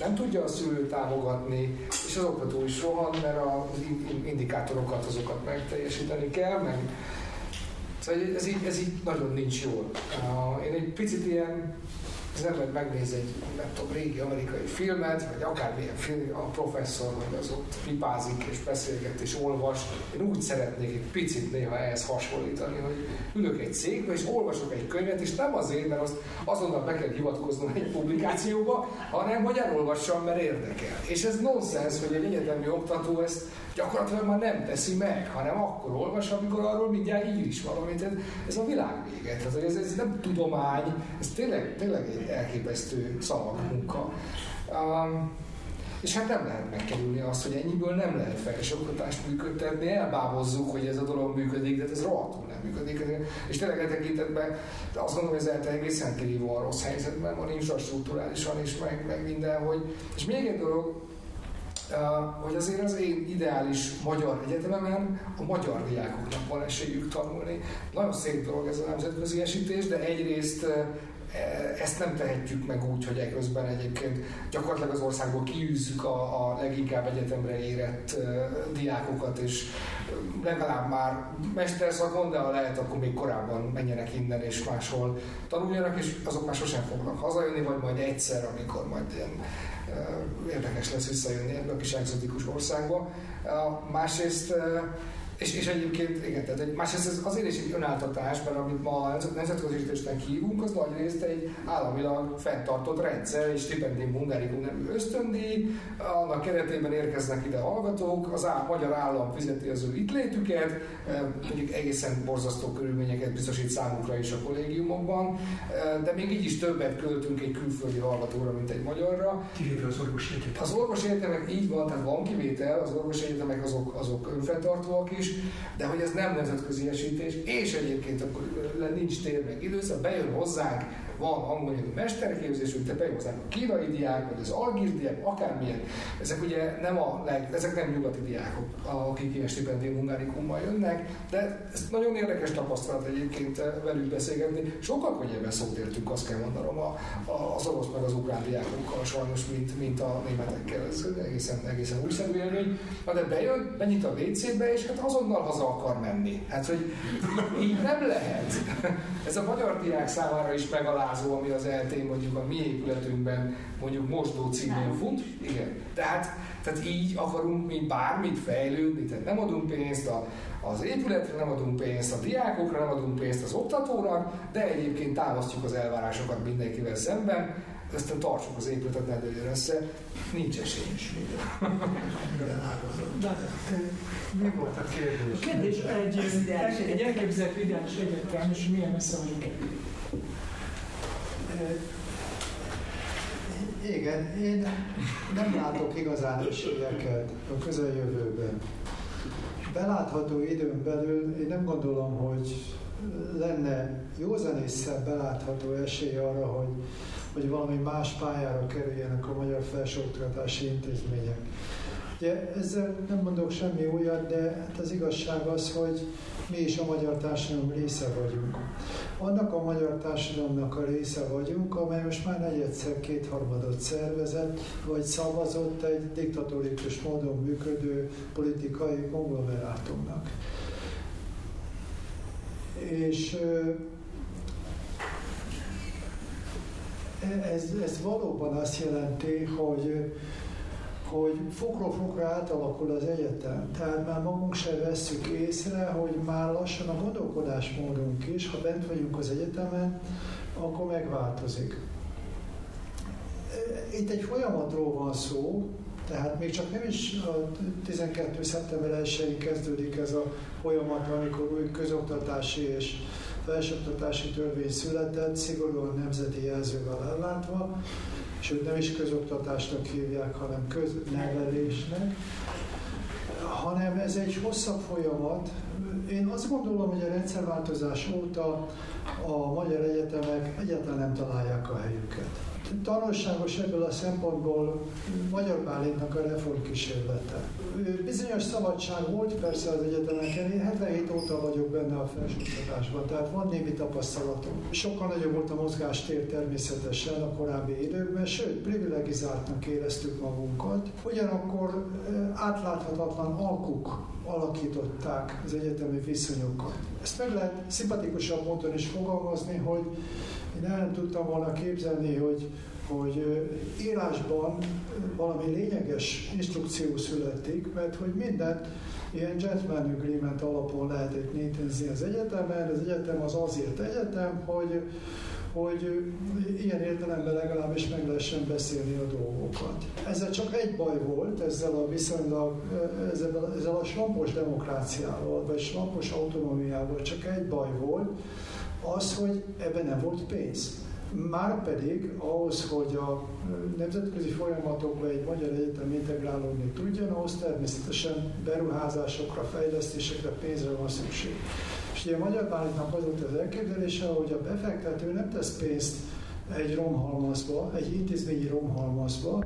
nem tudja a szülő támogatni, és az oktató is rohan, mert az indikátorokat azokat megteljesíteni kell, meg Szóval ez így, ez így nagyon nincs jól. Én egy picit ilyen az ember megnéz egy, nem tudom, régi amerikai filmet, vagy akármilyen film, a professzor, vagy az ott pipázik és beszélget és olvas. Én úgy szeretnék egy picit néha ehhez hasonlítani, hogy ülök egy cégbe és olvasok egy könyvet, és nem azért, mert azt azonnal be kell hivatkoznom egy publikációba, hanem hogy elolvassam, mert érdekel. És ez nonsens, hogy egy egyetemi oktató ezt gyakorlatilag már nem teszi meg, hanem akkor olvas, amikor arról mindjárt ír is valamit. Ez, a világ vége. Tehát ez, ez nem tudomány, ez tényleg, tényleg egy elképesztő munka. Um, és hát nem lehet megkerülni azt, hogy ennyiből nem lehet felsőoktatást működtetni, elbábozzuk, hogy ez a dolog működik, de ez rohadtul nem működik. És tényleg e tekintetben azt gondolom, hogy ez ELTE egészen kirívóan rossz helyzetben van, infrastruktúrálisan is, meg, meg minden, hogy... És még egy dolog, hogy azért az én ideális magyar egyetememen a magyar diákoknak van esélyük tanulni. Nagyon szép dolog ez a nemzetközi esítés, de egyrészt ezt nem tehetjük meg úgy, hogy eközben egyébként gyakorlatilag az országból kiűzzük a, a leginkább egyetemre érett diákokat, és legalább már mesterszakon, de ha lehet, akkor még korábban menjenek innen és máshol tanuljanak, és azok már sosem fognak hazajönni, vagy majd egyszer, amikor majd ilyen érdekes lesz visszajönni ebbe a kis exotikus országba. Másrészt és, és egyébként, igen, tehát egy, másrészt ez azért is egy önáltatás, mert amit ma nemzetközi hívunk, az nagy részt egy államilag fenntartott rendszer, egy stipendium hungarikum nevű ösztöndíj, annak keretében érkeznek ide hallgatók, az á, magyar állam fizeti az ő itt létüket, mondjuk egészen borzasztó körülményeket biztosít számukra is a kollégiumokban, de még így is többet költünk egy külföldi hallgatóra, mint egy magyarra. Kivéve az orvosi egyetemek. Az orvosi egyetemek így van, tehát van kivétel, az orvosi egyetemek azok, azok önfenntartóak is, de hogy ez nem nemzetközi esítés, és egyébként akkor nincs tér meg idő, szóval bejön hozzánk van angolnyelvű mesterképzésünk, de behozzák a kínai diák, vagy az algír diák, akármilyen. Ezek ugye nem a leg, ezek nem nyugati diákok, akik ilyen stipendium hungárikummal jönnek, de ez nagyon érdekes tapasztalat egyébként eh, velük beszélgetni. Sokkal könnyebben szót értünk, azt kell mondanom, a, a, az orosz meg az ukrán diákokkal sajnos, mint, mint a németekkel. Ez egészen, egészen újszerű élmény. Na de bejön, benyit a WC-be, és hát azonnal haza akar menni. Hát, hogy így nem lehet. Ez a magyar diák számára is megalá megalázó, ami az eltén mondjuk a mi épületünkben mondjuk mosdó címén fut. Igen. Tehát, tehát így akarunk mi bármit fejlődni, tehát nem adunk pénzt a, az épületre, nem adunk pénzt a diákokra, nem adunk pénzt az oktatónak, de egyébként támasztjuk az elvárásokat mindenkivel szemben, aztán tartsuk az épületet, ne dőljön össze, nincs esélyünk. De, mi volt a kérdés? A kérdés egy, egy, egy elképzelt ideális egyetem, és milyen messze vagyunk igen, én nem látok igazán esélyeket a közeljövőben. Belátható időn belül én nem gondolom, hogy lenne józanésszel belátható esély arra, hogy, hogy valami más pályára kerüljenek a magyar felsőoktatási intézmények. Ugye ezzel nem mondok semmi újat, de hát az igazság az, hogy mi is a magyar társadalom része vagyunk. Annak a magyar társadalomnak a része vagyunk, amely most már negyedszer kétharmadot szervezett, vagy szavazott egy diktatórikus módon működő politikai konglomerátumnak. És ez, ez valóban azt jelenti, hogy hogy fokról fokra átalakul az egyetem. Tehát már magunk sem vesszük észre, hogy már lassan a gondolkodásmódunk is, ha bent vagyunk az egyetemen, akkor megváltozik. Itt egy folyamatról van szó, tehát még csak nem is a 12. szeptember 1 kezdődik ez a folyamat, amikor új közoktatási és felsőoktatási törvény született, szigorúan nemzeti jelzővel ellátva, sőt nem is közoktatásnak hívják, hanem köznevelésnek, hanem ez egy hosszabb folyamat. Én azt gondolom, hogy a rendszerváltozás óta a magyar egyetemek egyáltalán nem találják a helyüket tanulságos ebből a szempontból Magyar Bálintnak a reformkísérlete. Bizonyos szabadság volt persze az egyetemeken, én 77 óta vagyok benne a felsőoktatásban, tehát van némi tapasztalatom. Sokkal nagyobb volt a mozgástér természetesen a korábbi időkben, sőt, privilegizáltnak éreztük magunkat. Ugyanakkor átláthatatlan alkuk alakították az egyetemi viszonyokat. Ezt meg lehet szimpatikusabb módon is fogalmazni, hogy én el nem tudtam volna képzelni, hogy, hogy írásban valami lényeges instrukció születik, mert hogy mindent ilyen gentleman agreement alapon lehetett nézni az egyetemen. Az egyetem az azért egyetem, hogy, hogy ilyen értelemben legalábbis meg lehessen beszélni a dolgokat. Ezzel csak egy baj volt, ezzel a viszonylag, ezzel a, ezzel a slampos demokráciával, vagy slampos autonómiával csak egy baj volt, az, hogy ebben nem volt pénz. Márpedig ahhoz, hogy a nemzetközi folyamatokba egy magyar egyetem integrálódni tudjon, ahhoz természetesen beruházásokra, fejlesztésekre, pénzre van szükség. És ugye a Magyar Bálintnak az volt az elképzelése, hogy a befektető nem tesz pénzt egy romhalmazba, egy intézményi romhalmazba,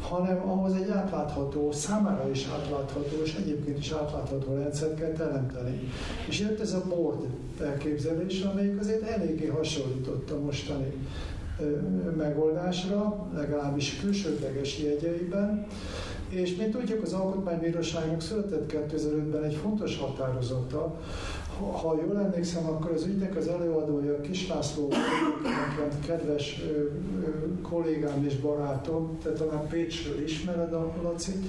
hanem ahhoz egy átlátható, számára is átlátható, és egyébként is átlátható rendszert kell teremteni. És jött ez a board elképzelés, amelyik azért eléggé hasonlított a mostani megoldásra, legalábbis külsődleges jegyeiben. És mint tudjuk, az Alkotmánybíróságnak született 2005-ben egy fontos határozata, ha jól emlékszem, akkor az ügynek az előadója Kis László, nekem kedves kollégám és barátom, tehát talán Pécsről ismered a Lacit,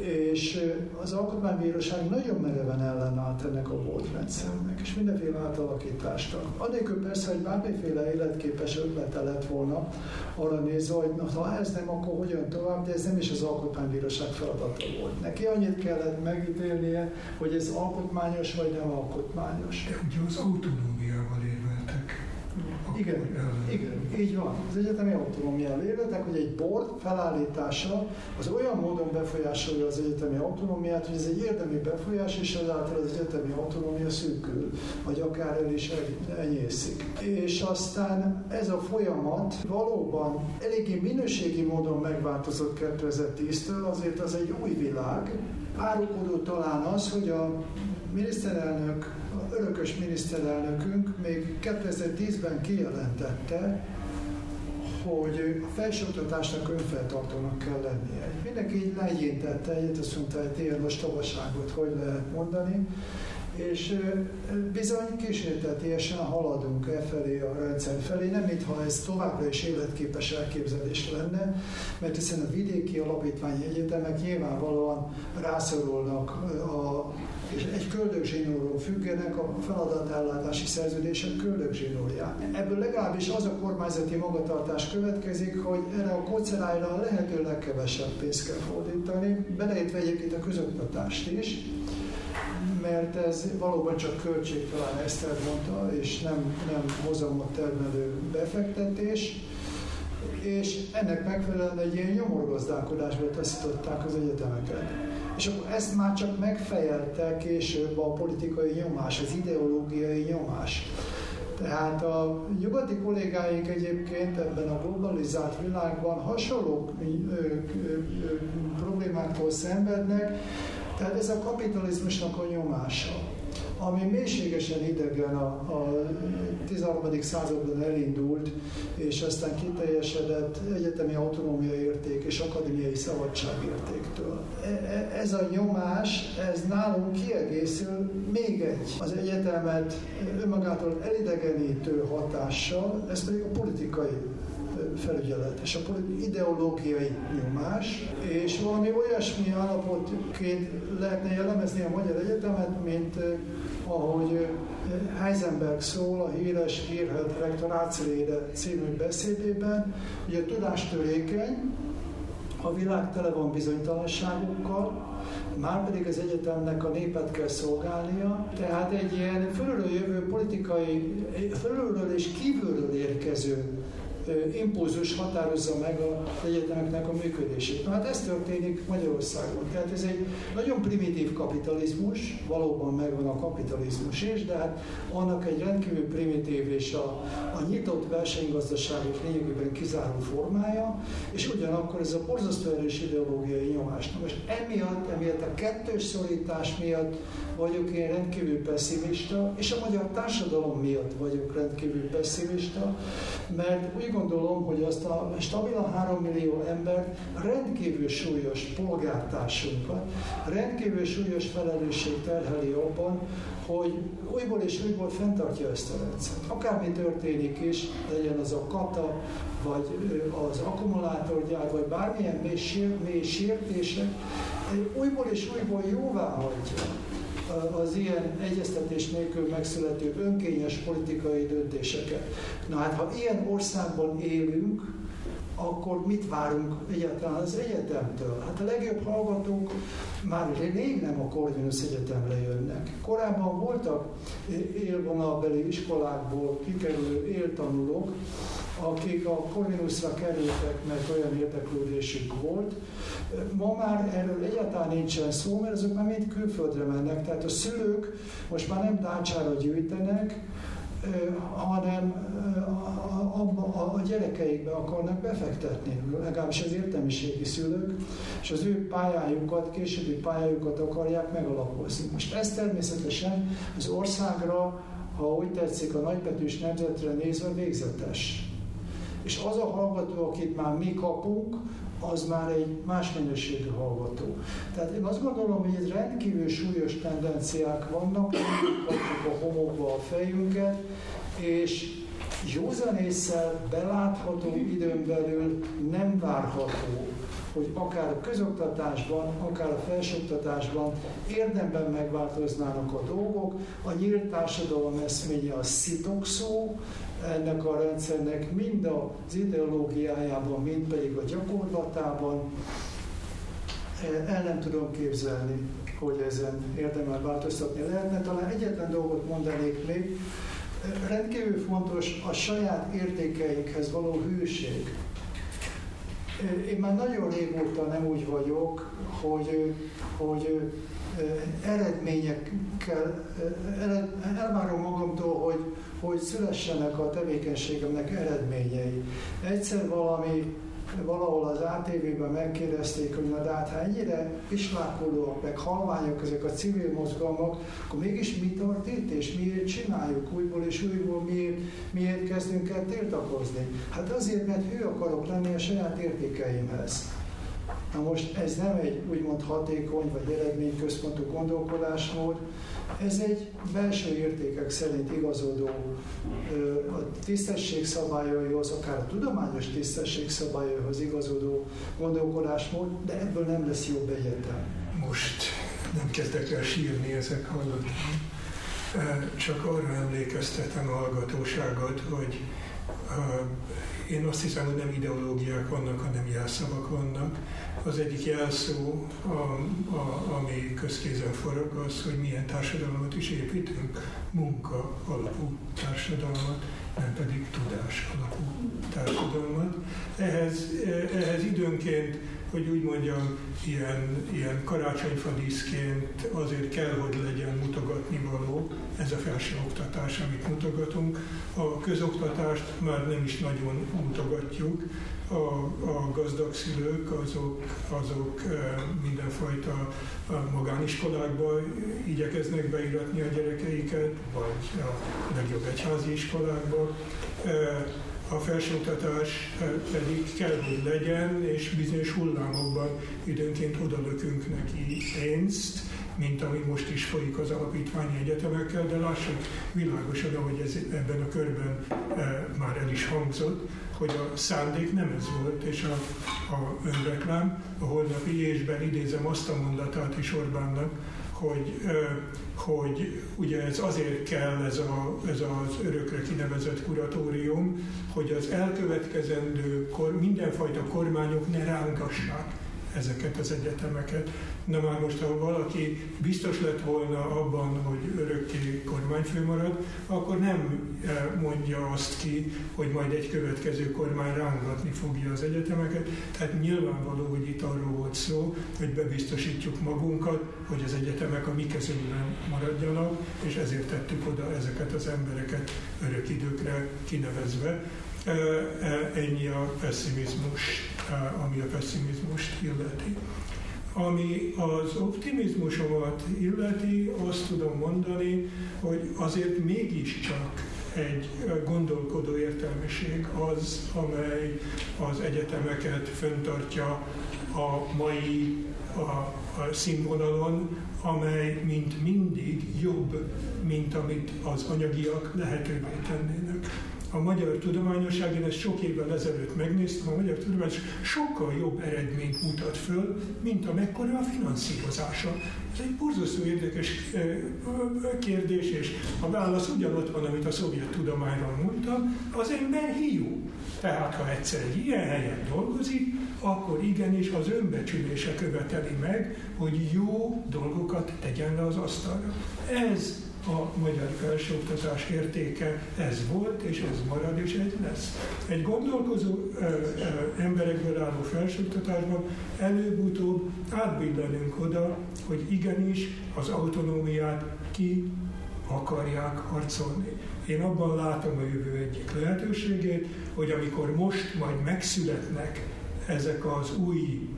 és az alkotmánybíróság nagyon mereven ellenállt ennek a volt rendszernek, és mindenféle átalakítást. Adélkül persze, hogy bármiféle életképes ötlete lett volna arra nézve, hogy na, ha ez nem, akkor hogyan tovább, de ez nem is az alkotmánybíróság feladata volt. Neki annyit kellett megítélnie, hogy ez alkotmányos vagy nem alkotmányos. De ugye az autonómiával érveltek. Igen, igen, így van. Az egyetemi autonómia véletek, hogy egy board felállítása az olyan módon befolyásolja az egyetemi autonómiát, hogy ez egy érdemi befolyás, és ezáltal az egyetemi autonómia szűkül, vagy akár el is enyészik. És aztán ez a folyamat valóban eléggé minőségi módon megváltozott 2010-től, azért az egy új világ. Árulkodó talán az, hogy a miniszterelnök örökös miniszterelnökünk még 2010-ben kijelentette, hogy a felsőoktatásnak önfeltartónak kell lennie. Mindenki így legyintette egyet, azt mondta, hogy ilyen ostobaságot hogy lehet mondani, és bizony kísértetiesen haladunk e felé a rendszer felé, nem mintha ez továbbra is életképes elképzelés lenne, mert hiszen a vidéki alapítványi egyetemek nyilvánvalóan rászorulnak a és egy köldögzsinórról függenek a feladatellátási szerződések köldögzsinórján. Ebből legalábbis az a kormányzati magatartás következik, hogy erre a kocerájra lehető legkevesebb pénzt kell fordítani, beleértve egyébként a közoktatást is, mert ez valóban csak költség, talán Eszter mondta, és nem, nem hozamot termelő befektetés, és ennek megfelelően egy ilyen nyomorgazdálkodásba taszították az egyetemeket. És akkor ezt már csak megfejelte később a politikai nyomás, az ideológiai nyomás. Tehát a nyugati kollégáink egyébként ebben a globalizált világban hasonló problémáktól szenvednek, tehát ez a kapitalizmusnak a nyomása ami mélységesen idegen a, a 13. században elindult, és aztán kiteljesedett egyetemi autonómia érték és akadémiai szabadságértéktől. E, e, ez a nyomás, ez nálunk kiegészül még egy az egyetemet önmagától elidegenítő hatással, ez pedig a politikai felügyelet. És a ideológiai nyomás, és valami olyasmi állapotként lehetne jellemezni a Magyar Egyetemet, mint ahogy Heisenberg szól a híres hírhet rektor Ácréde című beszédében, hogy a tudás törékeny, a világ tele van bizonytalanságokkal, már pedig az egyetemnek a népet kell szolgálnia, tehát egy ilyen fölülről jövő politikai, fölülről és kívülről érkező impulzus határozza meg az egyetemeknek a működését. Na hát ez történik Magyarországon. Tehát ez egy nagyon primitív kapitalizmus, valóban megvan a kapitalizmus is, de hát annak egy rendkívül primitív és a, a nyitott versenygazdaságok lényegében kizáró formája, és ugyanakkor ez a borzasztó erős ideológiai nyomás. Na most emiatt, emiatt a kettős szorítás miatt vagyok én rendkívül pessimista, és a magyar társadalom miatt vagyok rendkívül pessimista, mert úgy gondolom, hogy azt a stabilan 3 millió ember rendkívül súlyos polgártársunkat, rendkívül súlyos felelősség terheli abban, hogy újból és újból fenntartja ezt a rendszert. Akármi történik is, legyen az a kata, vagy az akkumulátorgyár, vagy bármilyen mély, mély sértések, újból és újból jóvá hagyja az ilyen egyeztetés nélkül megszülető önkényes politikai döntéseket. Na hát, ha ilyen országban élünk, akkor mit várunk egyáltalán az egyetemtől? Hát a legjobb hallgatók már rég nem a Corvinus Egyetemre jönnek. Korábban voltak élvonalbeli iskolákból kikerülő éltanulók, akik a Corvinusra kerültek, mert olyan érdeklődésük volt. Ma már erről egyáltalán nincsen szó, mert azok már mind külföldre mennek, tehát a szülők most már nem dácsára gyűjtenek, hanem a, a, a gyerekeikbe akarnak befektetni, legalábbis az értelmiségi szülők, és az ő pályájukat, későbbi pályájukat akarják megalapozni. Most ez természetesen az országra, ha úgy tetszik, a nagybetűs nemzetre nézve végzetes. És az a hallgató, akit már mi kapunk, az már egy más minőségű hallgató. Tehát én azt gondolom, hogy itt rendkívül súlyos tendenciák vannak, kapjuk a homokba a fejünket, és józan észsel belátható időn belül nem várható, hogy akár a közoktatásban, akár a felsőoktatásban érdemben megváltoznának a dolgok. A nyílt társadalom eszménye a szitokszó, ennek a rendszernek mind az ideológiájában, mind pedig a gyakorlatában. El nem tudom képzelni, hogy ezen érdemel változtatni lehetne. Talán egyetlen dolgot mondanék még, rendkívül fontos a saját értékeinkhez való hűség. Én már nagyon régóta nem úgy vagyok, hogy, hogy eredményekkel, elvárom magamtól, hogy, hogy szülessenek a tevékenységemnek eredményei. Egyszer valami valahol az ATV-ben megkérdezték, hogy na de hát ha ennyire pislákolóak, meg halványok ezek a civil mozgalmak, akkor mégis mi tart itt, és miért csináljuk újból és újból, miért, miért kezdünk el tiltakozni? Hát azért, mert hű akarok lenni a saját értékeimhez. Na most ez nem egy úgymond hatékony vagy eredményközpontú gondolkodásmód, ez egy belső értékek szerint igazodó a tisztesség szabályaihoz, akár a tudományos tisztesség szabályaihoz igazodó gondolkodásmód, de ebből nem lesz jobb egyetem. Most nem kezdek el sírni ezek hallgatni. Csak arra emlékeztetem a hallgatóságot, hogy én azt hiszem, hogy nem ideológiák vannak, hanem jelszavak vannak. Az egyik jelszó, a, a, ami közkézen forog, az, hogy milyen társadalmat is építünk. Munka alapú társadalmat, nem pedig tudás alapú társadalmat. Ehhez, ehhez időnként hogy úgy mondjam, ilyen, ilyen karácsonyfa díszként azért kell, hogy legyen mutogatni való ez a felsőoktatás, amit mutogatunk. A közoktatást már nem is nagyon mutogatjuk, a, a gazdag szülők azok, azok mindenfajta magániskolákba igyekeznek beiratni a gyerekeiket, vagy a legjobb egyházi iskolákba a felsőoktatás pedig kell, hogy legyen, és bizonyos hullámokban időnként odalökünk neki pénzt, mint ami most is folyik az alapítványi egyetemekkel, de lássuk világosan, ahogy ez ebben a körben e, már el is hangzott, hogy a szándék nem ez volt, és a, a önreklám a holnapi ésben idézem azt a mondatát is Orbánnak, hogy, hogy ugye ez azért kell ez, a, ez az örökre kinevezett kuratórium, hogy az elkövetkezendő kor, mindenfajta kormányok ne rángassák ezeket az egyetemeket. Na már most, ha valaki biztos lett volna abban, hogy örökké kormányfő marad, akkor nem eh, mondja azt ki, hogy majd egy következő kormány rángatni fogja az egyetemeket. Tehát nyilvánvaló, hogy itt arról volt szó, hogy bebiztosítjuk magunkat, hogy az egyetemek a mi kezünkben maradjanak, és ezért tettük oda ezeket az embereket örök időkre kinevezve. Ennyi a pessimizmus, ami a pessimizmust illeti. Ami az optimizmusomat illeti, azt tudom mondani, hogy azért mégiscsak egy gondolkodó értelmiség az, amely az egyetemeket föntartja a mai a, a színvonalon, amely mint mindig jobb, mint amit az anyagiak lehetővé tennének a magyar tudományosság, én ezt sok évvel ezelőtt megnéztem, a magyar tudományosság sokkal jobb eredményt mutat föl, mint amekkora a finanszírozása. Ez egy borzasztó érdekes kérdés, és a válasz ugyanott van, amit a szovjet tudományról mondtam, az ember hiú. Tehát, ha egyszer egy ilyen helyen dolgozik, akkor igenis az önbecsülése követeli meg, hogy jó dolgokat tegyen le az asztalra. Ez a magyar felsőoktatás értéke ez volt, és ez marad, és ez lesz. Egy gondolkozó ö, ö, emberekből álló felsőoktatásban előbb-utóbb átbillenünk oda, hogy igenis az autonómiát ki akarják harcolni. Én abban látom a jövő egyik lehetőségét, hogy amikor most majd megszületnek ezek az új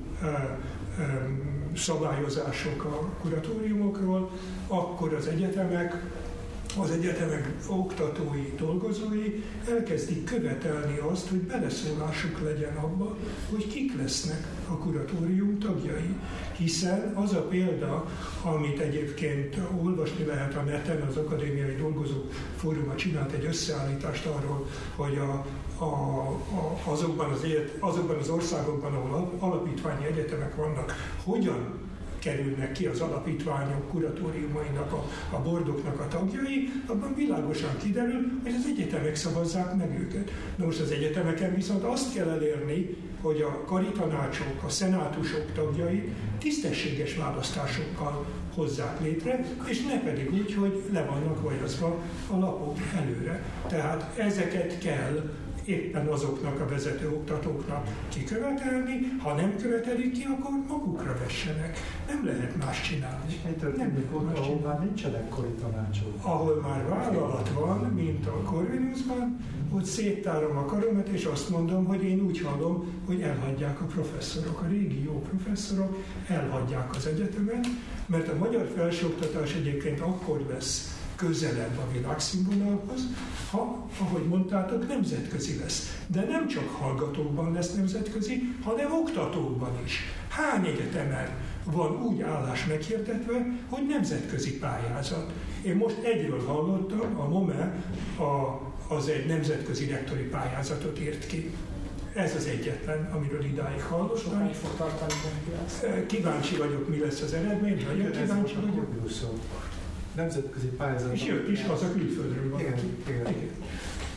szabályozások a kuratóriumokról, akkor az egyetemek az egyetemek oktatói, dolgozói elkezdik követelni azt, hogy beleszólásuk legyen abba, hogy kik lesznek a kuratórium tagjai. Hiszen az a példa, amit egyébként olvasni lehet a neten, az Akadémiai Dolgozók Fóruma csinált egy összeállítást arról, hogy a, a, a, azokban, az, azokban az országokban, ahol alapítványi egyetemek vannak, hogyan kerülnek ki az alapítványok kuratóriumainak, a, a bordoknak a tagjai, abban világosan kiderül, hogy az egyetemek szavazzák meg őket. Na most az egyetemeken viszont azt kell elérni, hogy a karitanácsok, a szenátusok tagjai tisztességes választásokkal hozzák létre, és ne pedig úgy, hogy le vannak vajazva a lapok előre. Tehát ezeket kell éppen azoknak a vezető oktatóknak kikövetelni, ha nem követelik ki, akkor magukra vessenek. Nem lehet más csinálni. Mi történik ott, ahol már nincsenek kori tanácsok? Ahol már vállalat van, mint a Corvinusban, ott széttárom a karomat, és azt mondom, hogy én úgy hallom, hogy elhagyják a professzorok, a régi jó professzorok elhagyják az egyetemet, mert a magyar felsőoktatás egyébként akkor lesz közelebb a világszínvonalhoz, ha, ahogy mondtátok, nemzetközi lesz. De nem csak hallgatókban lesz nemzetközi, hanem oktatókban is. Hány egyetemen van úgy állás meghirdetve, hogy nemzetközi pályázat. Én most egyről hallottam, a MOME a, az egy nemzetközi rektori pályázatot írt ki. Ez az egyetlen, amiről idáig hallottam. fog tartani? Kíváncsi vagyok, mi lesz az eredmény, nagyon kíváncsi vagyok nemzetközi pályázat. És jött is haza külföldről van. Igen, igen. igen.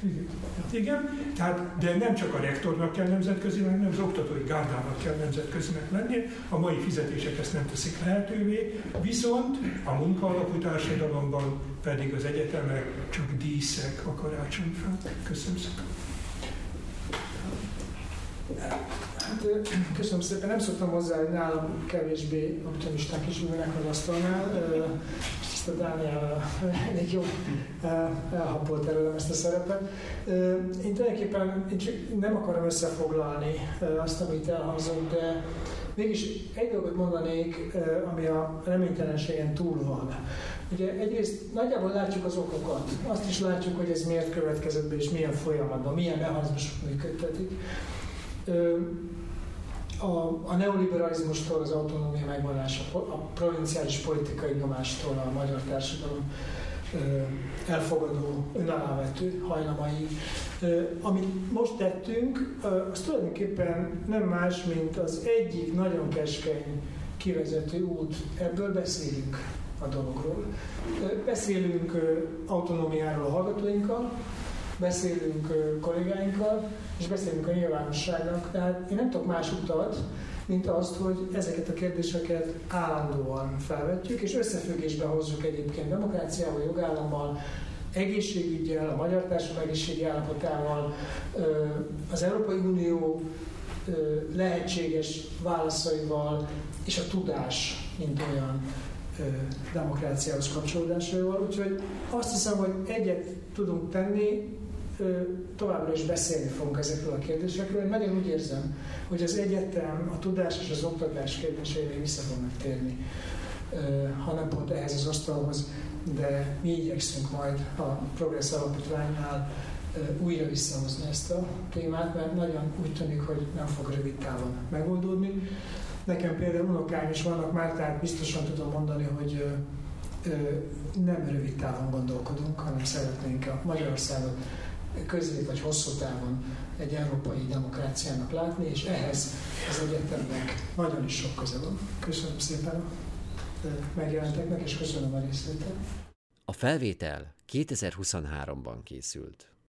Igen. Igen, tehát, de nem csak a rektornak kell nemzetközinek, hanem az oktatói gárdának kell nemzetközinek lennie. A mai fizetések ezt nem teszik lehetővé, viszont a munkaalapú társadalomban pedig az egyetemek csak díszek a karácsonyfán. Köszönöm szépen. Hát, köszönöm szépen. Nem szoktam hozzá, hogy nálam kevésbé optimisták is ülnek az asztalnál ezt a Dániel elég jó elhapolt előlem ezt a szerepet. Én tulajdonképpen én csak nem akarom összefoglalni azt, amit elhangzott, de mégis egy dolgot mondanék, ami a reménytelenségen túl van. Ugye egyrészt nagyjából látjuk az okokat, azt is látjuk, hogy ez miért következett be, és milyen folyamatban, milyen mechanizmusok működtetik a, a neoliberalizmustól, az autonómia megvonása, a provinciális politikai nyomástól a magyar társadalom elfogadó, önállvető hajlamai. Amit most tettünk, az tulajdonképpen nem más, mint az egyik nagyon keskeny kivezető út. Ebből beszélünk a dologról. Beszélünk autonómiáról a hallgatóinkkal, beszélünk kollégáinkkal, és beszélünk a nyilvánosságnak. Tehát én nem tudok más utat, mint azt, hogy ezeket a kérdéseket állandóan felvetjük, és összefüggésbe hozzuk egyébként demokráciával, jogállammal, egészségügyel, a magyar társadalom egészségi állapotával, az Európai Unió lehetséges válaszaival, és a tudás, mint olyan demokráciához kapcsolódásaival. Úgyhogy azt hiszem, hogy egyet tudunk tenni, továbbra is beszélni fogunk ezekről a kérdésekről. Én nagyon úgy érzem, hogy az egyetem, a tudás és az oktatás kérdéseire vissza fognak térni, hanem pont ehhez az asztalhoz, de mi igyekszünk majd a Progress Alapítványnál újra visszahozni ezt a témát, mert nagyon úgy tűnik, hogy nem fog rövid távon megoldódni. Nekem például unokáim is vannak már, tehát biztosan tudom mondani, hogy nem rövid távon gondolkodunk, hanem szeretnénk a Magyarországot közép vagy hosszú távon egy európai demokráciának látni, és ehhez az egyetemnek nagyon is sok köze van. Köszönöm szépen a megjelenteknek, és köszönöm a részvételt. A felvétel 2023-ban készült.